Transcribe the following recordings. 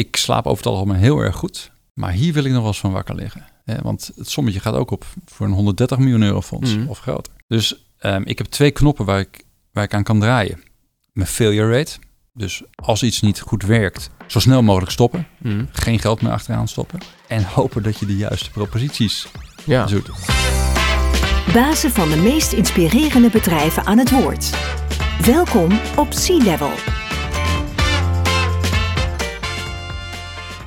ik slaap over het algemeen heel erg goed. Maar hier wil ik nog wel eens van wakker liggen. Hè? Want het sommetje gaat ook op voor een 130 miljoen euro fonds Mhm. of groter. Dus ehm, ik heb twee knoppen waar ik, waar ik aan kan draaien. Mijn failure rate. Dus als iets niet goed werkt, zo snel mogelijk stoppen. Mhm. Geen geld meer achteraan stoppen. En hopen dat je de juiste proposities Ja. zoekt. Bazen van de meest inspirerende bedrijven aan het woord. Welkom op Sea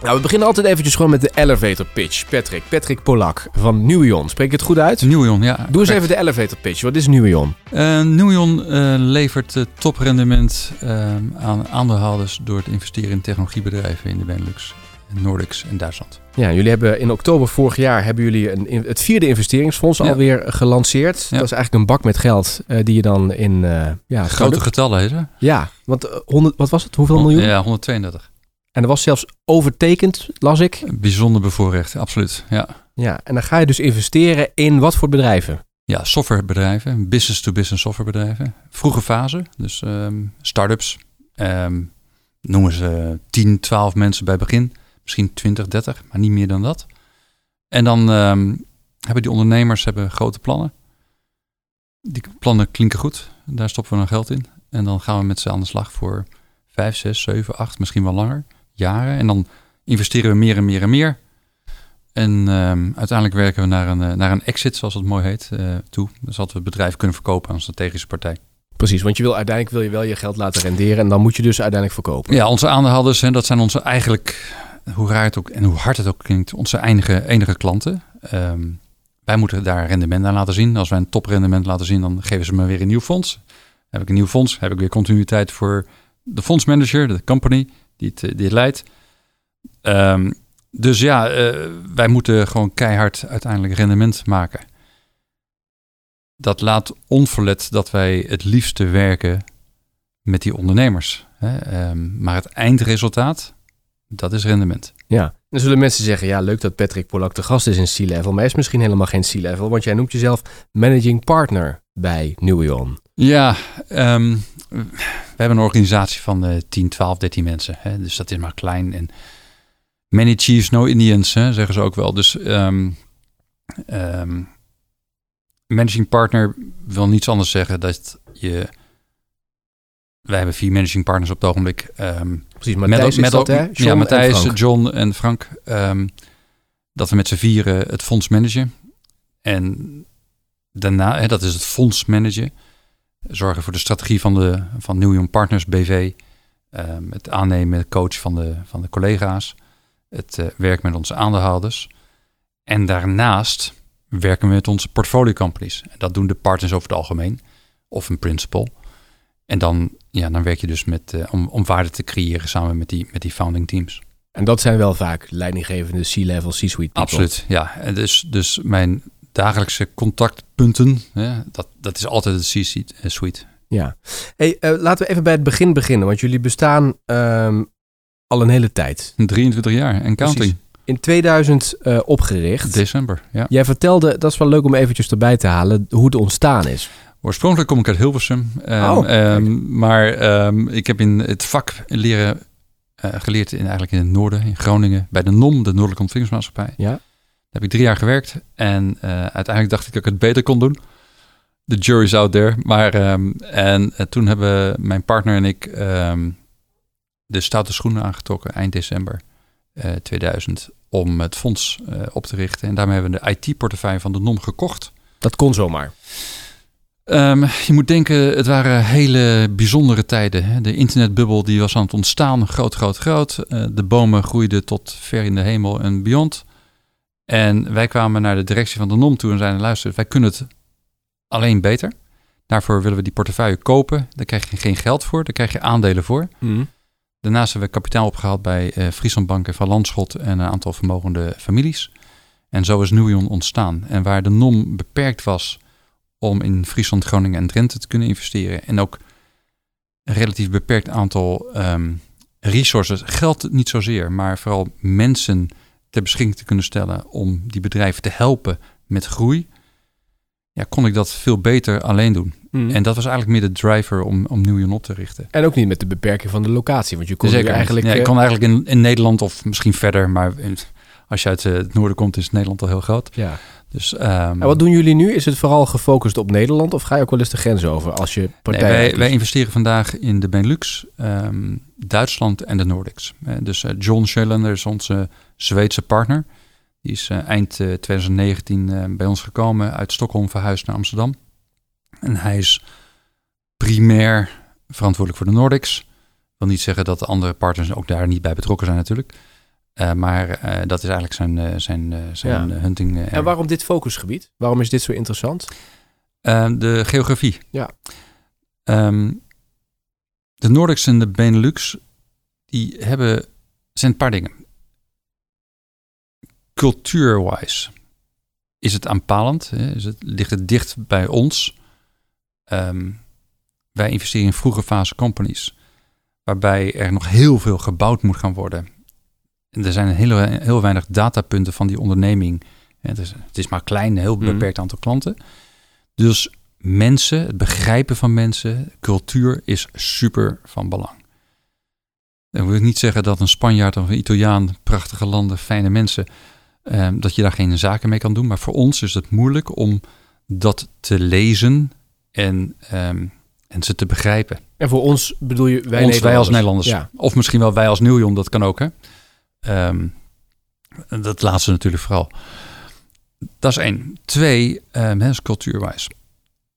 Nou, we beginnen altijd eventjes gewoon met de elevator pitch. Patrick, Patrick Polak van Nuion. Spreek ik het goed uit? Nuion, ja. Doe eens even de elevator pitch. Wat is Nuion? Uh, Nuion uh, levert uh, toprendement uh, aan aandeelhouders door te investeren in technologiebedrijven in de Benelux, Nordics en Duitsland. Ja, jullie hebben in oktober vorig jaar hebben jullie een, het vierde investeringsfonds ja. alweer gelanceerd. Ja. Dat is eigenlijk een bak met geld uh, die je dan in... ja, Grote getallen is er. Ja, want 100, wat was het? Hoeveel miljoen? Ja, 132. En dat was zelfs overtekend, las ik. Bijzonder bevoorrecht, absoluut. Ja. ja, en dan ga je dus investeren in wat voor bedrijven? Ja, softwarebedrijven, business-to-business softwarebedrijven. Vroege fase, dus um, start-ups. Um, noemen ze 10, 12 mensen bij begin. Misschien 20, 30, maar niet meer dan dat. En dan um, hebben die ondernemers hebben grote plannen. Die plannen klinken goed. Daar stoppen we dan geld in. En dan gaan we met ze aan de slag voor 5, 6, 7, 8, misschien wel langer jaren. En dan investeren we meer en meer en meer. En um, uiteindelijk werken we naar een, uh, naar een exit, zoals het mooi heet, uh, toe. Dus dat we het bedrijf kunnen verkopen aan een strategische partij. Precies, want je wil uiteindelijk wil je wel je geld laten renderen en dan moet je dus uiteindelijk verkopen. Ja, onze aandeelhouders, hè, dat zijn onze eigenlijk, hoe raar het ook en hoe hard het ook klinkt, onze enige, enige klanten. Um, wij moeten daar rendement aan laten zien. Als wij een toprendement laten zien, dan geven ze me weer een nieuw fonds. Heb ik een nieuw fonds, heb ik weer continuïteit voor de fondsmanager, de company die het, die het leidt. Um, dus ja, uh, wij moeten gewoon keihard uiteindelijk rendement maken. Dat laat onverlet dat wij het liefste werken met die ondernemers. Hè? Um, maar het eindresultaat, dat is rendement. Ja, dan zullen mensen zeggen, ja leuk dat Patrick Polak de gast is in C-Level, maar hij is misschien helemaal geen C-Level, want jij noemt jezelf managing partner bij Nuion. Ja, um, we hebben een organisatie van uh, 10, 12, 13 mensen. Hè? Dus dat is maar klein. En many chiefs, no Indians, hè, zeggen ze ook wel. Dus um, um, managing partner wil niets anders zeggen dat je... Wij hebben vier managing partners op het ogenblik. Precies, Matthijs met, is dat, hè? Ja, Matthijs, John en Frank. dat we met z'n vieren het fonds managen. En daarna, hè, dat is het fonds managen zorgen voor de strategie van de van New Partners BV. Um, het aannemen, coach van de, van de collega's. Het uh, werk met onze aandeelhouders. En daarnaast werken we met onze portfolio companies. En dat doen de partners over het algemeen. Of een principal. En dan, ja, dan werk je dus met, uh, om, om waarde te creëren samen met die, met die founding teams. En dat zijn wel vaak leidinggevende C-level, C-suite people. Absoluut, ja. En dus, dus mijn dagelijkse contactpunten, hè, dat, dat is altijd het C-suite. Ja. Hey, uh, laten we even bij het begin beginnen, want jullie bestaan um, al een hele tijd. 23 jaar en counting. Precies. In 2000 uh, opgericht. December, ja. Jij vertelde, dat is wel leuk om eventjes erbij te halen, hoe het ontstaan is. Oorspronkelijk kom ik uit Hilversum. Um, oh, um, maar um, ik heb in het vak leren uh, geleerd in, eigenlijk in het noorden, in Groningen, bij de NOM, de Noordelijke Ontwikkelingsmaatschappij. Ja. Daar heb ik drie jaar gewerkt en uh, uiteindelijk dacht ik dat ik het beter kon doen. The jury's out there. Maar um, en uh, toen hebben mijn partner en ik um, de stoute schoenen aangetrokken eind december uh, 2000 om het fonds op te richten. En daarmee hebben we de IT-portefeuille van de NOM gekocht. Dat kon zomaar. Um, je moet denken, het waren hele bijzondere tijden. Hè? De internetbubbel die was aan het ontstaan, groot, groot, groot. Uh, de bomen groeiden tot ver in de hemel en beyond. En wij kwamen naar de directie van de NOM toe en zeiden, luister, wij kunnen het alleen beter. Daarvoor willen we die portefeuille kopen. Daar krijg je geen geld voor, daar krijg je aandelen voor. Mm. Daarnaast hebben we kapitaal opgehaald bij uh, Friesland Banken van Landschot en een aantal vermogende families. En zo is Nuion ontstaan. En waar de NOM beperkt was om in Friesland, Groningen en Drenthe te kunnen investeren. En ook een relatief beperkt aantal um, resources, geld niet zozeer, maar vooral mensen ter beschikking te kunnen stellen om die bedrijven te helpen met groei. ja, kon ik dat veel beter alleen doen. Mm. En dat was eigenlijk meer de driver om, om Nieuw op te richten. En ook niet met de beperking van de locatie, want je kon Zeker eigenlijk... Ja, ik eh, kon eigenlijk in, in Nederland of misschien verder, maar als je uit eh, het noorden komt, is Nederland al heel groot. ja. Dus ehm, En wat doen jullie nu? Is het vooral gefocust op Nederland of ga je ook wel eens de grens over als je nee, partij wij, wij investeren vandaag in de Benelux, ehm, Duitsland en de Nordics. Eh, dus eh, John Schellender is onze Zweedse partner. Die is eh, eind eh, 2019 eh, bij ons gekomen, uit Stockholm verhuisd naar Amsterdam. En hij is primair verantwoordelijk voor de Nordics. Ik wil niet zeggen dat de andere partners ook daar niet bij betrokken zijn natuurlijk. Eh, maar eh, dat is eigenlijk zijn, eh, zijn, zijn Ja. hunting. En waarom dit focusgebied? Waarom is dit zo interessant? De geografie. Ja. Ehm, de Nordics en de Benelux, die hebben, zijn een paar dingen. Cultuurwise is het aanpalend, hè? Is het, ligt het dicht bij ons. Ehm, wij investeren in vroege fase companies, waarbij er nog heel veel gebouwd moet gaan worden. En er zijn heel, heel weinig datapunten van die onderneming. Het is, het is maar klein, een heel Mhm. beperkt aantal klanten. Dus mensen, het begrijpen van mensen, cultuur is super van belang. Dan wil ik niet zeggen dat een Spanjaard of een Italiaan, prachtige landen, fijne mensen, eh, dat je daar geen zaken mee kan doen. Maar voor ons is het moeilijk om dat te lezen en, ehm, en ze te begrijpen. En voor ons bedoel je wij ons, wij als Nederlanders? Nederlanders. Ja. Of misschien wel wij als Nieuwjon, dat kan ook. Hè? Ehm, dat laatste natuurlijk vooral. Dat is één. Twee, um, is cultuurwijs.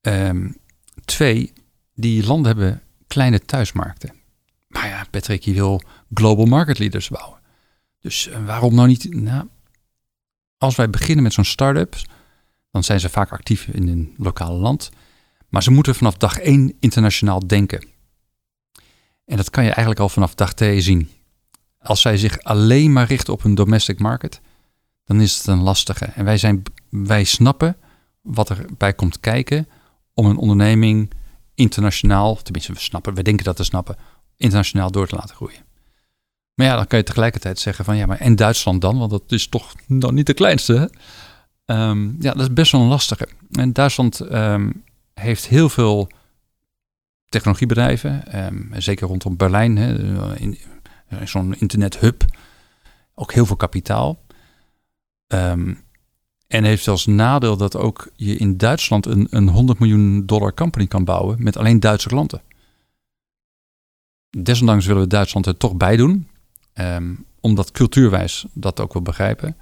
Ehm, twee, die landen hebben kleine thuismarkten. Maar ja, Patrick, je wil global market leaders bouwen. Dus eh, waarom nou niet? Nou, als wij beginnen met zo'n start-up, dan zijn ze vaak actief in een lokale land. Maar ze moeten vanaf dag één internationaal denken. En dat kan je eigenlijk al vanaf dag twee zien. Als zij zich alleen maar richten op een domestic market, dan is het een lastige. En wij, zijn, wij snappen wat erbij komt kijken om een onderneming internationaal, tenminste we snappen, we denken dat we snappen, internationaal door te laten groeien. Maar ja, dan kan je tegelijkertijd zeggen van ja, maar en Duitsland dan? Want dat is toch nog niet de kleinste. Ehm, ja, dat is best wel een lastige. En Duitsland ehm, heeft heel veel technologiebedrijven, ehm, zeker rondom Berlijn, in zo'n internethub, ook heel veel kapitaal. Ehm, en heeft als nadeel dat ook je in Duitsland een, een 100 miljoen dollar company kan bouwen met alleen Duitse klanten. Desondanks willen we Duitsland er toch bij doen, ehm, omdat cultuurwijs dat ook wil begrijpen.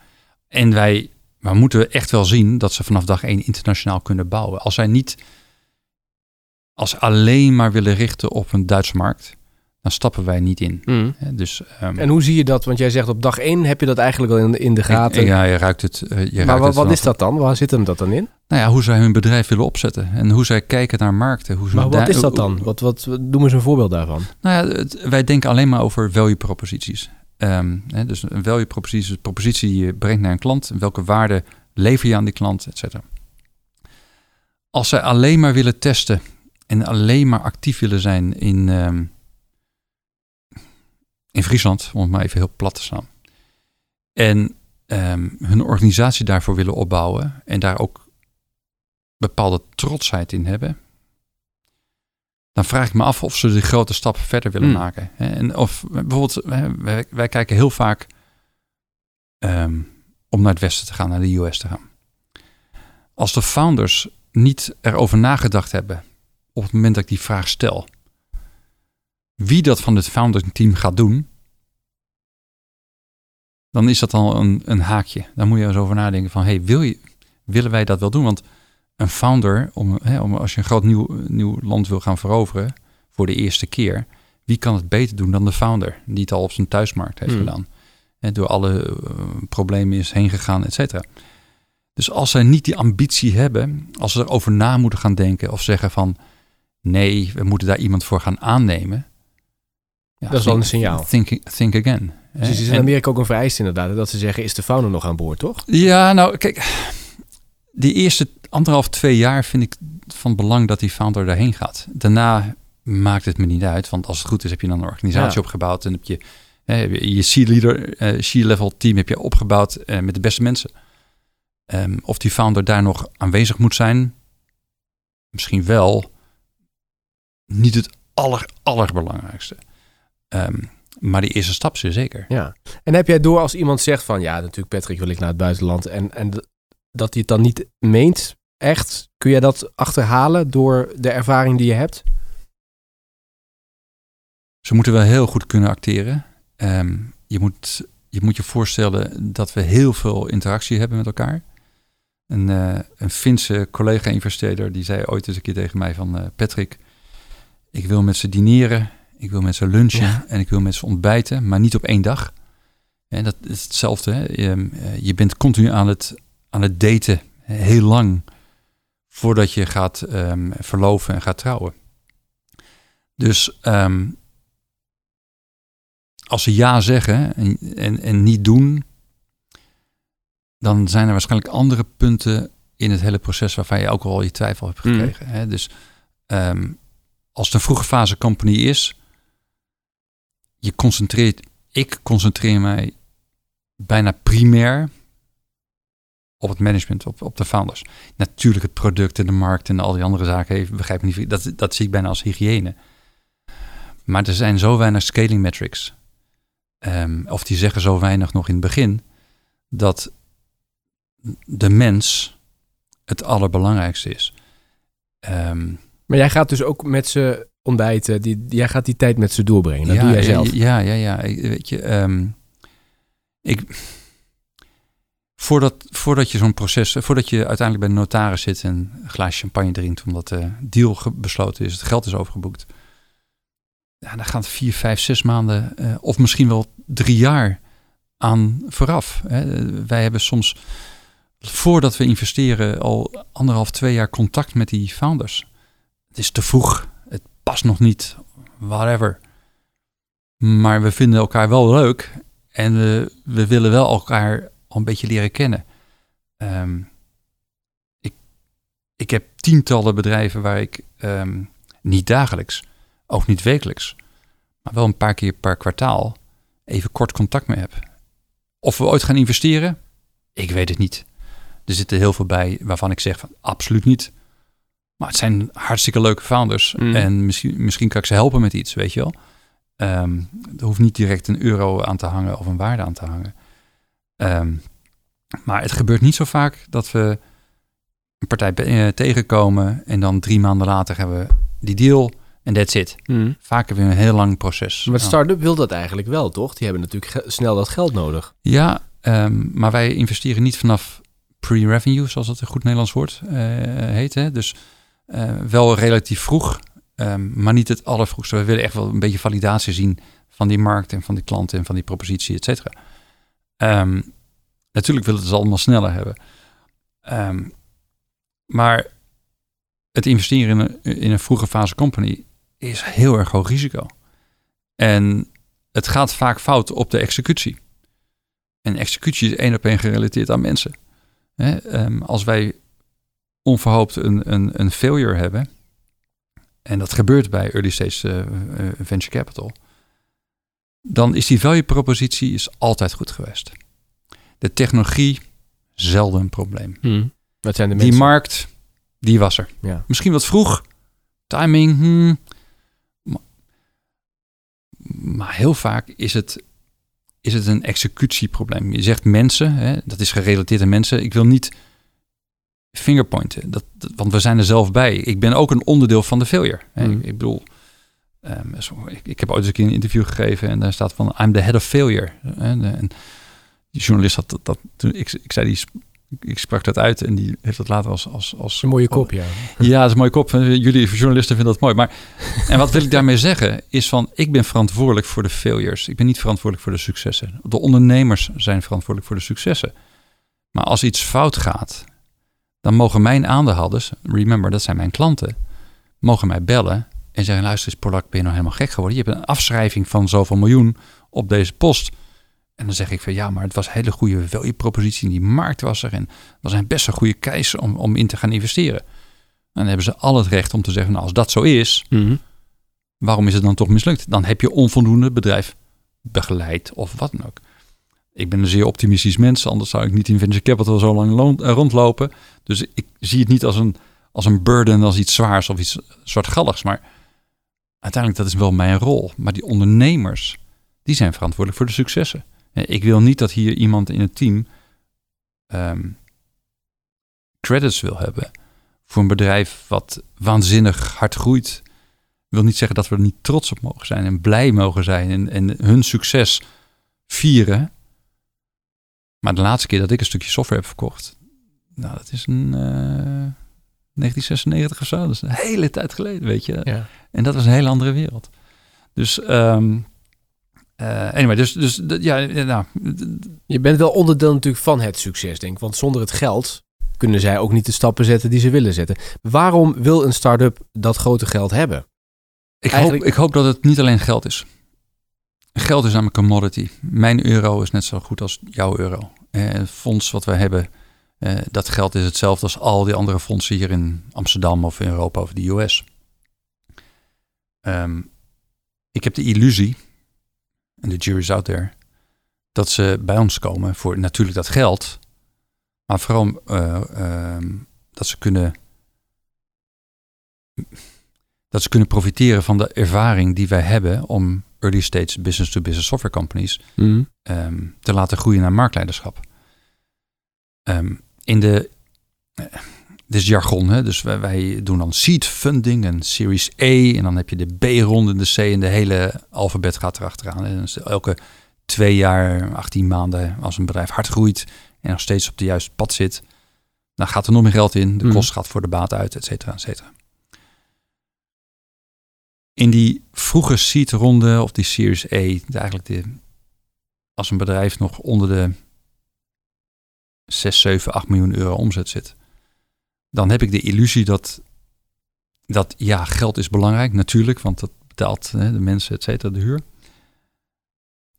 En wij maar moeten echt wel zien dat ze vanaf dag één internationaal kunnen bouwen. Als zij niet, als alleen maar willen richten op een Duitse markt, dan stappen wij niet in. Mm. Hè, Dus, ehm, En hoe zie je dat? Want jij zegt op dag één heb je dat eigenlijk al in, in de gaten. ik- ja, je ruikt het. eh, je maar ruikt wat, het wat is dat dan? Waar zit hem dat dan in? Nou ja, hoe zij hun bedrijf willen opzetten en hoe zij kijken naar markten. Hoe ze Maar wat is dat dan? Wat, wat, wat- noem eens een voorbeeld daarvan. Nou ja, het- wij denken alleen maar over value proposities. Ehm, hè, dus een value propositie is een propositie die je brengt naar een klant. Welke waarde lever je aan die klant, et cetera. Als zij alleen maar willen testen en alleen maar actief willen zijn in, ehm, in Friesland, om het maar even heel plat te staan. En ehm, hun organisatie daarvoor willen opbouwen en daar ook bepaalde trotsheid in hebben, dan vraag ik me af of ze die grote stap verder willen Hmm. maken. En of bijvoorbeeld, wij, wij kijken heel vaak ehm, om naar het westen te gaan, naar de US te gaan. Als de founders niet erover nagedacht hebben op het moment dat ik die vraag stel, wie dat van het founders team gaat doen, dan is dat al een, een haakje. Dan moet je eens over nadenken van, hey, wil je, willen wij dat wel doen? Want een founder, om, hè, om, als je een groot nieuw, nieuw land wil gaan veroveren voor de eerste keer, wie kan het beter doen dan de founder, die het al op zijn thuismarkt heeft Hmm. gedaan? Hè, door alle eh, problemen is heen gegaan, et cetera. Dus als zij niet die ambitie hebben, als ze erover na moeten gaan denken of zeggen van nee, we moeten daar iemand voor gaan aannemen. Ja, Dat is wel een signaal. Think, think again. Dus is in En- Amerika ook een vereiste inderdaad. Dat ze zeggen, is de founder nog aan boord, toch? ja, nou kijk, die eerste anderhalf, twee jaar vind ik van belang dat die founder daarheen gaat. Daarna maakt het me niet uit, want als het goed is heb je dan een organisatie Ja. opgebouwd en heb je hè, heb je je C-leader, eh, C-level team heb je opgebouwd eh, met de beste mensen. Ehm, of die founder daar nog aanwezig moet zijn, misschien wel niet het aller, allerbelangrijkste. Ehm, maar die eerste stap is zeker. Ja. En heb jij door als iemand zegt van ja, natuurlijk Patrick wil ik naar het buitenland en, en dat hij het dan niet meent, echt, kun jij dat achterhalen door de ervaring die je hebt? Ze moeten wel heel goed kunnen acteren. Ehm, je, moet, je moet je voorstellen dat we heel veel interactie hebben met elkaar. Een, uh, een Finse collega-investeerder die zei ooit eens een keer tegen mij van... Uh, Patrick, ik wil met ze dineren, ik wil met ze lunchen en ik wil met ze ontbijten, maar niet op één dag. En dat is hetzelfde. Hè? Je, eh, je, bent continu aan het, aan het daten, heel lang, voordat je gaat um, verloven en gaat trouwen. Dus um, als ze ja zeggen en, en, en niet doen, dan zijn er waarschijnlijk andere punten in het hele proces waarvan je ook al je twijfel hebt mhm. gekregen. Hè? Dus um, als het een vroege fase company is, je concentreert, ik concentreer mij bijna primair op het management, op, op de founders. Natuurlijk het product en de markt en al die andere zaken, begrijp me niet, dat, dat zie ik bijna als hygiëne. Maar er zijn zo weinig scaling metrics, um, of die zeggen zo weinig nog in het begin, dat de mens het allerbelangrijkste is. Um, maar jij gaat dus ook met ze ontbijten. Die, jij gaat die tijd met ze doorbrengen. Dat doe jij zelf. Ja, ja, ja. Weet je, um, ik, voordat, voordat je zo'n proces, voordat je uiteindelijk bij de notaris zit en een glaasje champagne drinkt, omdat de deal besloten is, het geld is overgeboekt. Ja, dan gaat vier, vijf, zes maanden uh, of misschien wel drie jaar aan vooraf. Hè. Wij hebben soms, voordat we investeren, al anderhalf, twee jaar contact met die founders het is te vroeg, past nog niet, whatever. Maar we vinden elkaar wel leuk en we, we willen wel elkaar al een beetje leren kennen. Ehm, ik, ik heb tientallen bedrijven waar ik ehm, niet dagelijks, ook niet wekelijks, maar wel een paar keer per kwartaal even kort contact mee heb. Of we ooit gaan investeren, ik weet het niet. Er zitten heel veel bij waarvan ik zeg van absoluut niet. Maar het zijn hartstikke leuke founders. Mm. En misschien, misschien kan ik ze helpen met iets, weet je wel. Um, er hoeft niet direct een euro aan te hangen of een waarde aan te hangen. Um, maar het gebeurt niet zo vaak dat we een partij uh, tegenkomen en dan drie maanden later hebben we die deal en that's it. Mm. Vaak hebben we een heel lang proces. Maar start-up wil dat eigenlijk wel, toch? Die hebben natuurlijk snel dat geld nodig. Ja, um, maar wij investeren niet vanaf pre-revenue, zoals het een goed Nederlands woord uh, heet. Hè? Dus uh, wel relatief vroeg, um, maar niet het allervroegste. We willen echt wel een beetje validatie zien van die markt en van die klanten en van die propositie, et cetera. Um, natuurlijk willen we het allemaal sneller hebben. Um, maar het investeren in een, in een vroege fase company is heel erg hoog risico. En het gaat vaak fout op de executie. En executie is één op één gerelateerd aan mensen. als wij onverhoopt een, een, een failure hebben, en dat gebeurt bij early stage uh, venture capital, dan is die value propositie is altijd goed geweest. De technologie, zelden een probleem. Hmm. Wat zijn de Die markt, die was er. Ja. Misschien wat vroeg, timing, hmm. maar, maar, heel vaak is het, is het een executieprobleem. Je zegt mensen, hè, dat is gerelateerd aan mensen. Ik wil niet fingerpointen. Dat, want we zijn er zelf bij. Ik ben ook een onderdeel van de failure. Hmm. Ik, ik, bedoel, um, ik, ik, heb ooit eens een keer een interview gegeven en daar staat van I'm the head of failure. En, en die journalist had dat, dat toen ik, ik zei die ik sprak dat uit en die heeft dat later als... als, als een mooie kop, ja. Ja, dat is een mooie kop. Jullie journalisten vinden dat mooi. Maar, en wat wil ik daarmee zeggen is van... ik ben verantwoordelijk voor de failures. Ik ben niet verantwoordelijk voor de successen. De ondernemers zijn verantwoordelijk voor de successen. Maar als iets fout gaat dan mogen mijn aandeelhouders, remember, dat zijn mijn klanten, mogen mij bellen en zeggen: luister eens, Polak, ben je nou helemaal gek geworden? Je hebt een afschrijving van zoveel miljoen op deze post. En dan zeg ik van ja, maar het was een hele goede value propositie. Die markt was er en was een best een goede keizer om, om in te gaan investeren. En dan hebben ze al het recht om te zeggen: nou, als dat zo is, mhm. waarom is het dan toch mislukt? Dan heb je onvoldoende bedrijf begeleid of wat dan ook. Ik ben een zeer optimistisch mens, anders zou ik niet in venture capital zo lang eh, rondlopen. Dus ik zie het niet als een, als een burden, als iets zwaars of iets zwartgalligs. Maar uiteindelijk, dat is wel mijn rol. Maar die ondernemers, die zijn verantwoordelijk voor de successen. Ik wil niet dat hier iemand in het team ehm, credits wil hebben voor een bedrijf wat waanzinnig hard groeit. Ik wil niet zeggen dat we er niet trots op mogen zijn en blij mogen zijn en, en hun succes vieren. Maar de laatste keer dat ik een stukje software heb verkocht, nou, dat is een uh, 1996 of zo. Dat is een hele tijd geleden, weet je. Ja. En dat was een hele andere wereld. Dus, um, uh, anyway, dus, dus ja, nou. Je bent wel onderdeel natuurlijk van het succes, denk ik. Want zonder het geld kunnen zij ook niet de stappen zetten die ze willen zetten. Waarom wil een start-up dat grote geld hebben? Ik, Eigenlijk... hoop, ik hoop dat het niet alleen geld is. Geld is namelijk een commodity. Mijn euro is net zo goed als jouw euro. Eh, het fonds wat we hebben, eh, dat geld is hetzelfde als al die andere fondsen hier in Amsterdam of in Europa of de US. Um, ik heb de illusie, en de jury's out there, dat ze bij ons komen voor natuurlijk dat geld, maar vooral uh, uh, dat ze kunnen dat ze kunnen profiteren van de ervaring die wij hebben om early stage business-to-business software companies mm. um, te laten groeien naar marktleiderschap. Um, in de, uh, dit is jargon, hè? dus wij, wij, doen dan seed funding en Series A en dan heb je de B-ronde, de C en de hele alfabet gaat erachteraan. En dus elke twee jaar, 18 maanden, als een bedrijf hard groeit en nog steeds op de juiste pad zit, dan gaat er nog meer geld in, de mm. kost gaat voor de baat uit, et cetera, et cetera in die vroege seed ronde of die Series A, eigenlijk de, als een bedrijf nog onder de 6, 7, 8 miljoen euro omzet zit, dan heb ik de illusie dat, dat ja, geld is belangrijk, natuurlijk, want dat betaalt hè, de mensen, et cetera, de huur.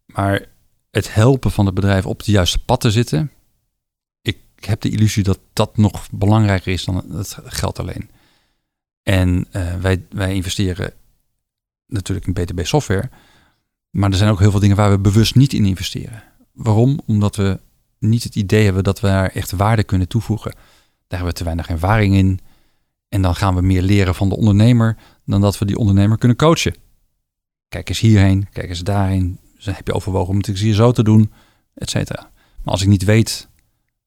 Maar het helpen van het bedrijf op de juiste pad te zitten, ik heb de illusie dat dat nog belangrijker is dan het geld alleen. En uh, wij, wij investeren natuurlijk in BTB software. Maar er zijn ook heel veel dingen waar we bewust niet in investeren. Waarom? Omdat we niet het idee hebben dat we daar echt waarde kunnen toevoegen. Daar hebben we te weinig ervaring in. En dan gaan we meer leren van de ondernemer dan dat we die ondernemer kunnen coachen. Kijk eens hierheen, kijk eens daarheen. Dus heb je overwogen om het hier zo te doen, et cetera. Maar als ik niet weet,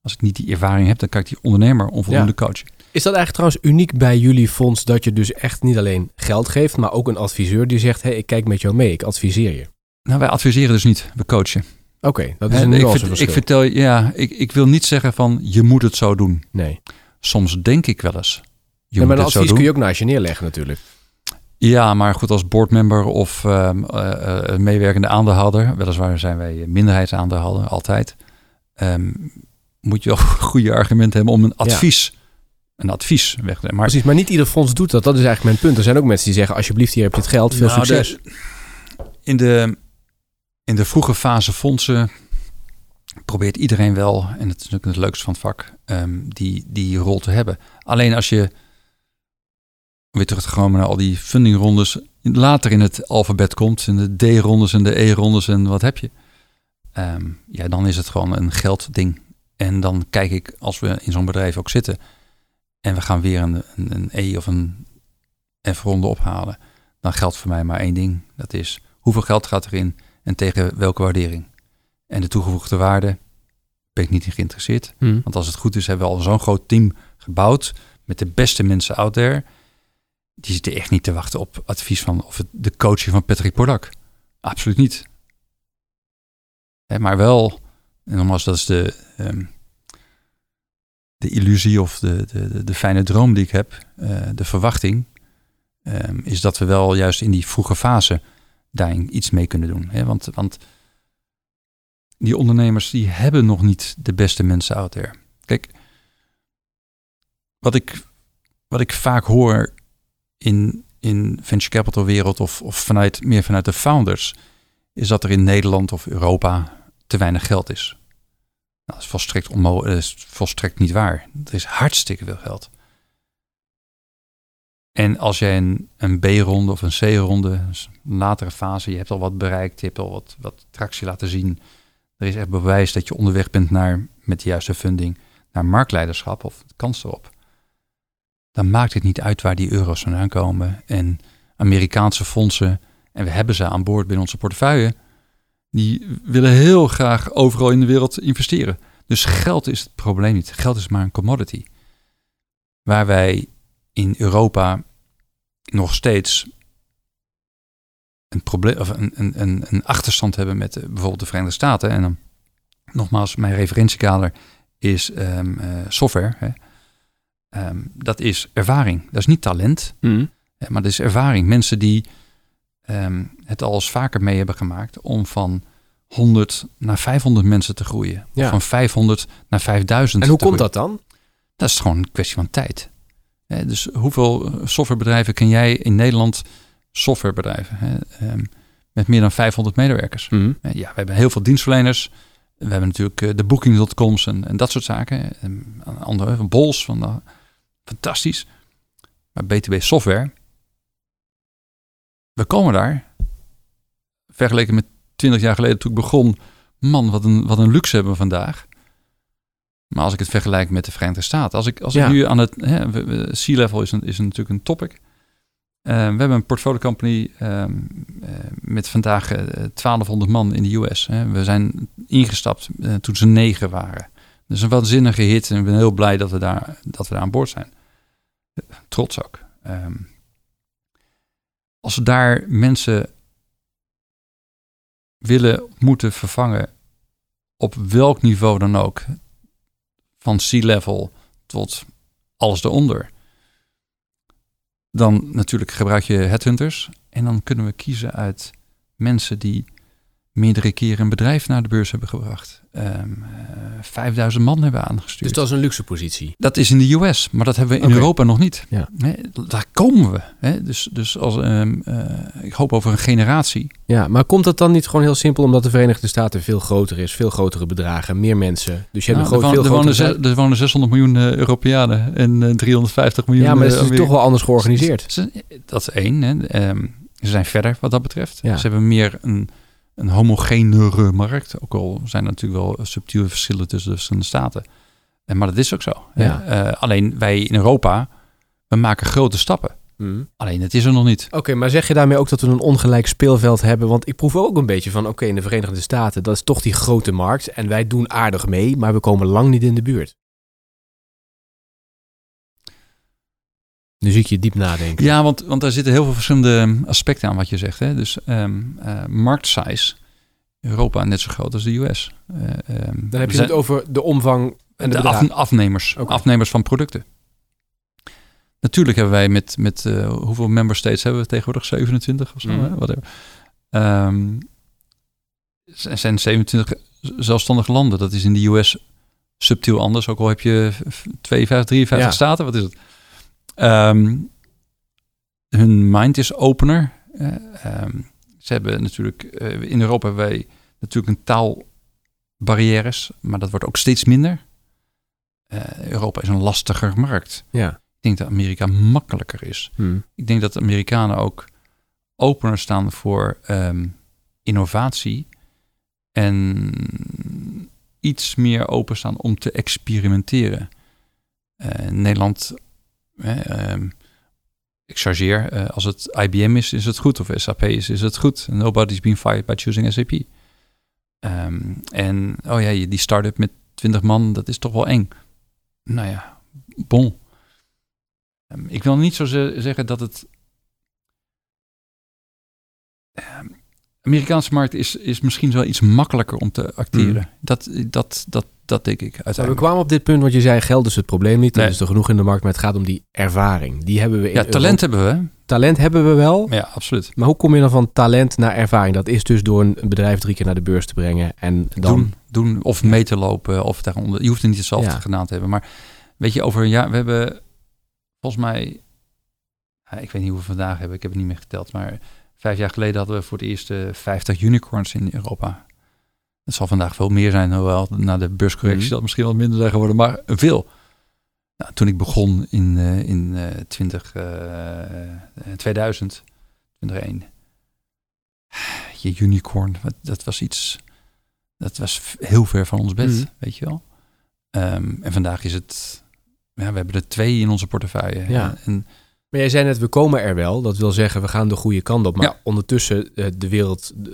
als ik niet die ervaring heb, dan kan ik die ondernemer onvoldoende coachen. Is dat eigenlijk trouwens uniek bij jullie fonds dat je dus echt niet alleen geld geeft, maar ook een adviseur die zegt: hé, hey, ik kijk met jou mee, ik adviseer je? Nou, wij adviseren dus niet, we coachen. Oké, dat is een ik, verschil. ik vertel je, ja, ik, ik wil niet zeggen van je moet het zo doen. Nee. Soms denk ik wel eens. Je ja, maar een advies kun je ook naast je neerleggen natuurlijk. Ja, maar goed, als boardmember of uh, uh, meewerkende aandeelhouder, weliswaar zijn wij minderheidsaandeelhouder altijd, um, moet je ook goede argumenten hebben om een advies een advies weg. Maar, Precies, maar niet ieder fonds doet dat. Dat is eigenlijk mijn punt. Er zijn ook mensen die zeggen, alsjeblieft, hier heb je het geld. Veel nou, succes. in, de, in de vroege fase fondsen probeert iedereen wel, en het is natuurlijk het leukste van het vak, um, die, die rol te hebben. Alleen als je, weer terug te komen naar al die fundingrondes, later in het alfabet komt, in de D-rondes en de E-rondes en wat heb je. Um, ja, dan is het gewoon een geldding. En dan kijk ik, als we in zo'n bedrijf ook zitten, en we gaan weer een, een, een E of een F-ronde ophalen, dan geldt voor mij maar één ding. Dat is hoeveel geld gaat erin en tegen welke waardering. En de toegevoegde waarde ben ik niet in geïnteresseerd. Hmm. Want als het goed is, hebben we al zo'n groot team gebouwd met de beste mensen out there. Die zitten echt niet te wachten op advies van of het, de coaching van Patrick Polak. Absoluut niet. maar wel, en nogmaals, dat is de, um, de illusie of de, de, de, fijne droom die ik heb, uh, de verwachting, um, is dat we wel juist in die vroege fase daarin iets mee kunnen doen. Hè? Want, want die ondernemers die hebben nog niet de beste mensen out there. Kijk, wat ik, wat ik vaak hoor in, in venture capital wereld of, of vanuit, meer vanuit de founders, is dat er in Nederland of Europa te weinig geld is. Nou, dat is volstrekt, onmogelijk, is niet waar. Er is hartstikke veel geld. En als jij een, een B-ronde of een C-ronde, een latere fase, je hebt al wat bereikt, je hebt al wat, wat tractie laten zien. Er is echt bewijs dat je onderweg bent naar, met de juiste funding, naar marktleiderschap of kans erop. dan maakt het niet uit waar die euro's vandaan komen. En Amerikaanse fondsen, en we hebben ze aan boord binnen onze portefeuille, die willen heel graag overal in de wereld investeren. Dus geld is het probleem niet. Geld is maar een commodity. Waar wij in Europa nog steeds een, probleem, of een, een, een achterstand hebben met eh, bijvoorbeeld de Verenigde Staten. En dan nogmaals, mijn referentiekader is um, uh, software. Hè. Um, dat is ervaring. Dat is niet talent, Mm. maar dat is ervaring. Mensen die um, het al eens vaker mee hebben gemaakt om van 100 naar 500 mensen te groeien. Ja. Of van 500 naar 5000 En hoe komt groeien. dat dan? Dat is gewoon een kwestie van tijd. Dus hoeveel eh, softwarebedrijven ken jij in Nederland? Softwarebedrijven ehm, met meer dan 500 medewerkers. Mm. Eh, Ja, we hebben heel veel dienstverleners. We hebben natuurlijk eh, de Booking.coms en, en dat soort zaken. En andere, van Bols, van, nou, fantastisch. Maar BTB Software, we komen daar. Vergeleken met 20 jaar geleden toen ik begon. Man, wat een, wat een luxe hebben we vandaag. Maar als ik het vergelijk met de Verenigde Staten. Als ik, als Ja. ik nu aan het... We- C-level is, een, is natuurlijk een topic. Eh, we hebben een portfolio company ehm, eh, met vandaag eh, 1200 man in de US. Hè. We zijn ingestapt eh, toen ze negen waren. Dus een waanzinnige hit en ik ben heel blij dat we daar, dat we daar aan boord zijn. Eh, Trots ook. Ehm, als daar mensen willen moeten vervangen op welk niveau dan ook, van C-level tot alles eronder, dan natuurlijk gebruik je headhunters en dan kunnen we kiezen uit mensen die meerdere keren een bedrijf naar de beurs hebben gebracht. Ehm, eh, 5000 man hebben aangestuurd. Dus dat is een luxe positie. Dat is in de US, maar dat hebben we in. Europa nog niet. Ja. Daar komen we. Hè. Dus, dus als, ehm, eh, ik hoop over een generatie. Ja, maar komt dat dan niet gewoon heel simpel omdat de Verenigde Staten veel groter is, veel grotere bedragen, meer mensen? Dus je hebt Nou, een groot, er, veel wonen, er, grotere... wonen, er wonen 600 miljoen eh, Europeanen en eh, 350 miljoen. Ja, maar het is eh, dus toch wel anders georganiseerd. Dat is één. Hè. Ehm, ze zijn verder wat dat betreft. Ja. Ze hebben meer een, een homogenere markt. Ook al zijn er natuurlijk wel subtiele verschillen tussen de verschillende staten. En, maar dat is ook zo. Ja. Eh, alleen wij in Europa, we maken grote stappen. Mm. Alleen het is er nog niet. Oké, maar zeg je daarmee ook dat we een ongelijk speelveld hebben? Want ik proef ook een beetje van, oké, in de Verenigde Staten, dat is toch die grote markt. En wij doen aardig mee, maar we komen lang niet in de buurt. Nu zie ik je diep nadenken. Ja, want, want daar zitten heel veel verschillende aspecten aan wat je zegt. Hè? Dus ehm eh, marktsize. Europa net zo groot als de US. Eh, ehm, Dan heb je het over de omvang en de, de af- afnemers. Afnemers van producten. Natuurlijk hebben wij met, met eh, hoeveel member states hebben we tegenwoordig? 27 of zo? Mhm. hè? Whatever. Ehm, er zijn 27 zelfstandige landen. Dat is in de US subtiel anders. Ook al heb je 52, 53 Ja. staten. Wat is het? Ehm, hun mind is opener. Eh, ehm, ze hebben natuurlijk... eh, in Europa hebben wij natuurlijk een taalbarrières. Maar dat wordt ook steeds minder. Eh, Europa is een lastiger markt. Ja. Ik denk dat Amerika makkelijker is. Hm. Ik denk dat de Amerikanen ook opener staan voor ehm, innovatie en iets meer openstaan om te experimenteren. In Nederland, eh, ehm, ik chargeer, eh, als het IBM is, is het goed. Of SAP is, is het goed. Nobody's been fired by choosing SAP. Ehm, en, oh ja, die start-up met 20 man, dat is toch wel eng. Nou ja, bon. Ehm, Ik wil niet zo ze- zeggen dat het. Amerikaanse markt is, is misschien wel iets makkelijker om te acteren. Mm. Dat, dat, dat, dat denk ik Maar we uiteindelijk. kwamen op dit punt, want je zei geld is het probleem niet. Nee. is er genoeg in de markt, maar het gaat om die ervaring. Die hebben we in Ja, talent Europa. hebben we. Talent hebben we wel? Ja, absoluut. maar hoe kom je dan van talent naar ervaring? Dat is dus door een bedrijf drie keer naar de beurs te brengen en dan... Doen, doen of mee te lopen of daaronder. Je hoeft er niet hetzelfde Ja. gedaan te hebben. Maar weet je, over een jaar, we hebben volgens mij, ik weet niet hoeveel we vandaag hebben, ik heb het niet meer geteld, maar vijf jaar geleden hadden we voor het eerst eh, 50 unicorns in Europa. Het zal vandaag veel meer zijn, hoewel na de beurscorrectie Mhm. dat misschien wat minder zijn geworden, maar veel. Nou, toen ik begon in, eh, in eh 20, eh, eh, 2000, 2001, je unicorn, dat was iets, dat was heel ver van ons bed, Mhm. weet je wel. Ehm, en vandaag is het ja, we hebben er twee in onze portefeuille. Ja. En, Maar jij zei net, we komen er wel. Dat wil zeggen, we gaan de goede kant op. Maar Ja. ondertussen, eh, de wereld eh,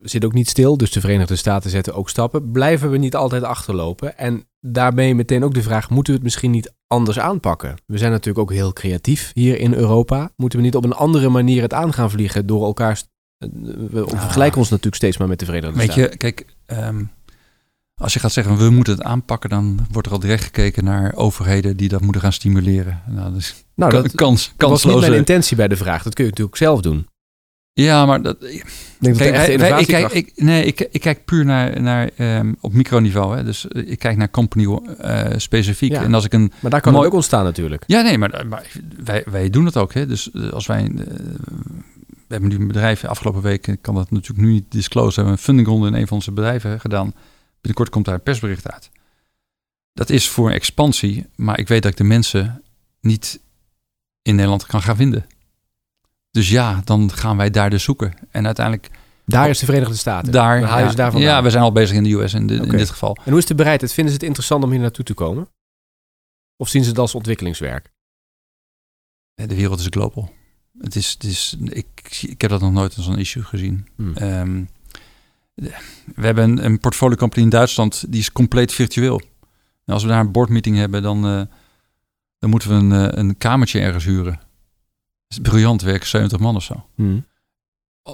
zit ook niet stil. Dus de Verenigde Staten zetten ook stappen. Blijven we niet altijd achterlopen? En daarmee meteen ook de vraag, moeten we het misschien niet anders aanpakken? We zijn natuurlijk ook heel creatief hier in Europa. Moeten we niet op een andere manier het aan gaan vliegen door elkaar... eh, We Ah. vergelijken ons natuurlijk steeds maar met de Verenigde weet Staten. je, kijk, ehm, als je gaat zeggen we moeten het aanpakken, dan wordt er al direct gekeken naar overheden die dat moeten gaan stimuleren. Nou, dat is nou, dat, kans, dat was niet kansloze. mijn intentie bij de vraag. Dat kun je natuurlijk zelf doen. Ja, maar dat, Ik denk dat Kijk, de wij- ik, innovatiekracht... kijk, ik, nee, ik, ik kijk puur naar, naar ehm, op microniveau. Hè. Dus eh, ik kijk naar company eh, specifiek. Ja. En als ik een. maar daar kan mooi- het ook ontstaan natuurlijk. Ja, nee, maar, maar wij, wij doen het ook. Hè. Dus eh, als wij. eh, we hebben nu een bedrijf afgelopen week. Ik kan dat natuurlijk nu niet disclosen. We hebben een fundingronde in een van onze bedrijven gedaan. Binnenkort komt daar een persbericht uit. Dat is voor expansie. Maar ik weet dat ik de mensen niet in Nederland kan gaan vinden. Dus ja, dan gaan wij daar dus zoeken. En uiteindelijk Daar is de Verenigde Staten. daar. Dan haal je ja, ze daar vandaan. ja, we zijn al bezig in de US in, de- in dit geval. En hoe is de bereidheid? Vinden ze het interessant om hier naartoe te komen? Of zien ze het als ontwikkelingswerk? De wereld is global. Het is, het is, ik, zie- ik heb dat nog nooit als een issue gezien. Hmm. Ehm, we hebben een, een portfolio company in Duitsland, die is compleet virtueel. Als we daar een boardmeeting hebben, dan, eh, dan moeten we een, eh, een kamertje ergens huren. Het is briljant, werken 70 man of zo. Hmm.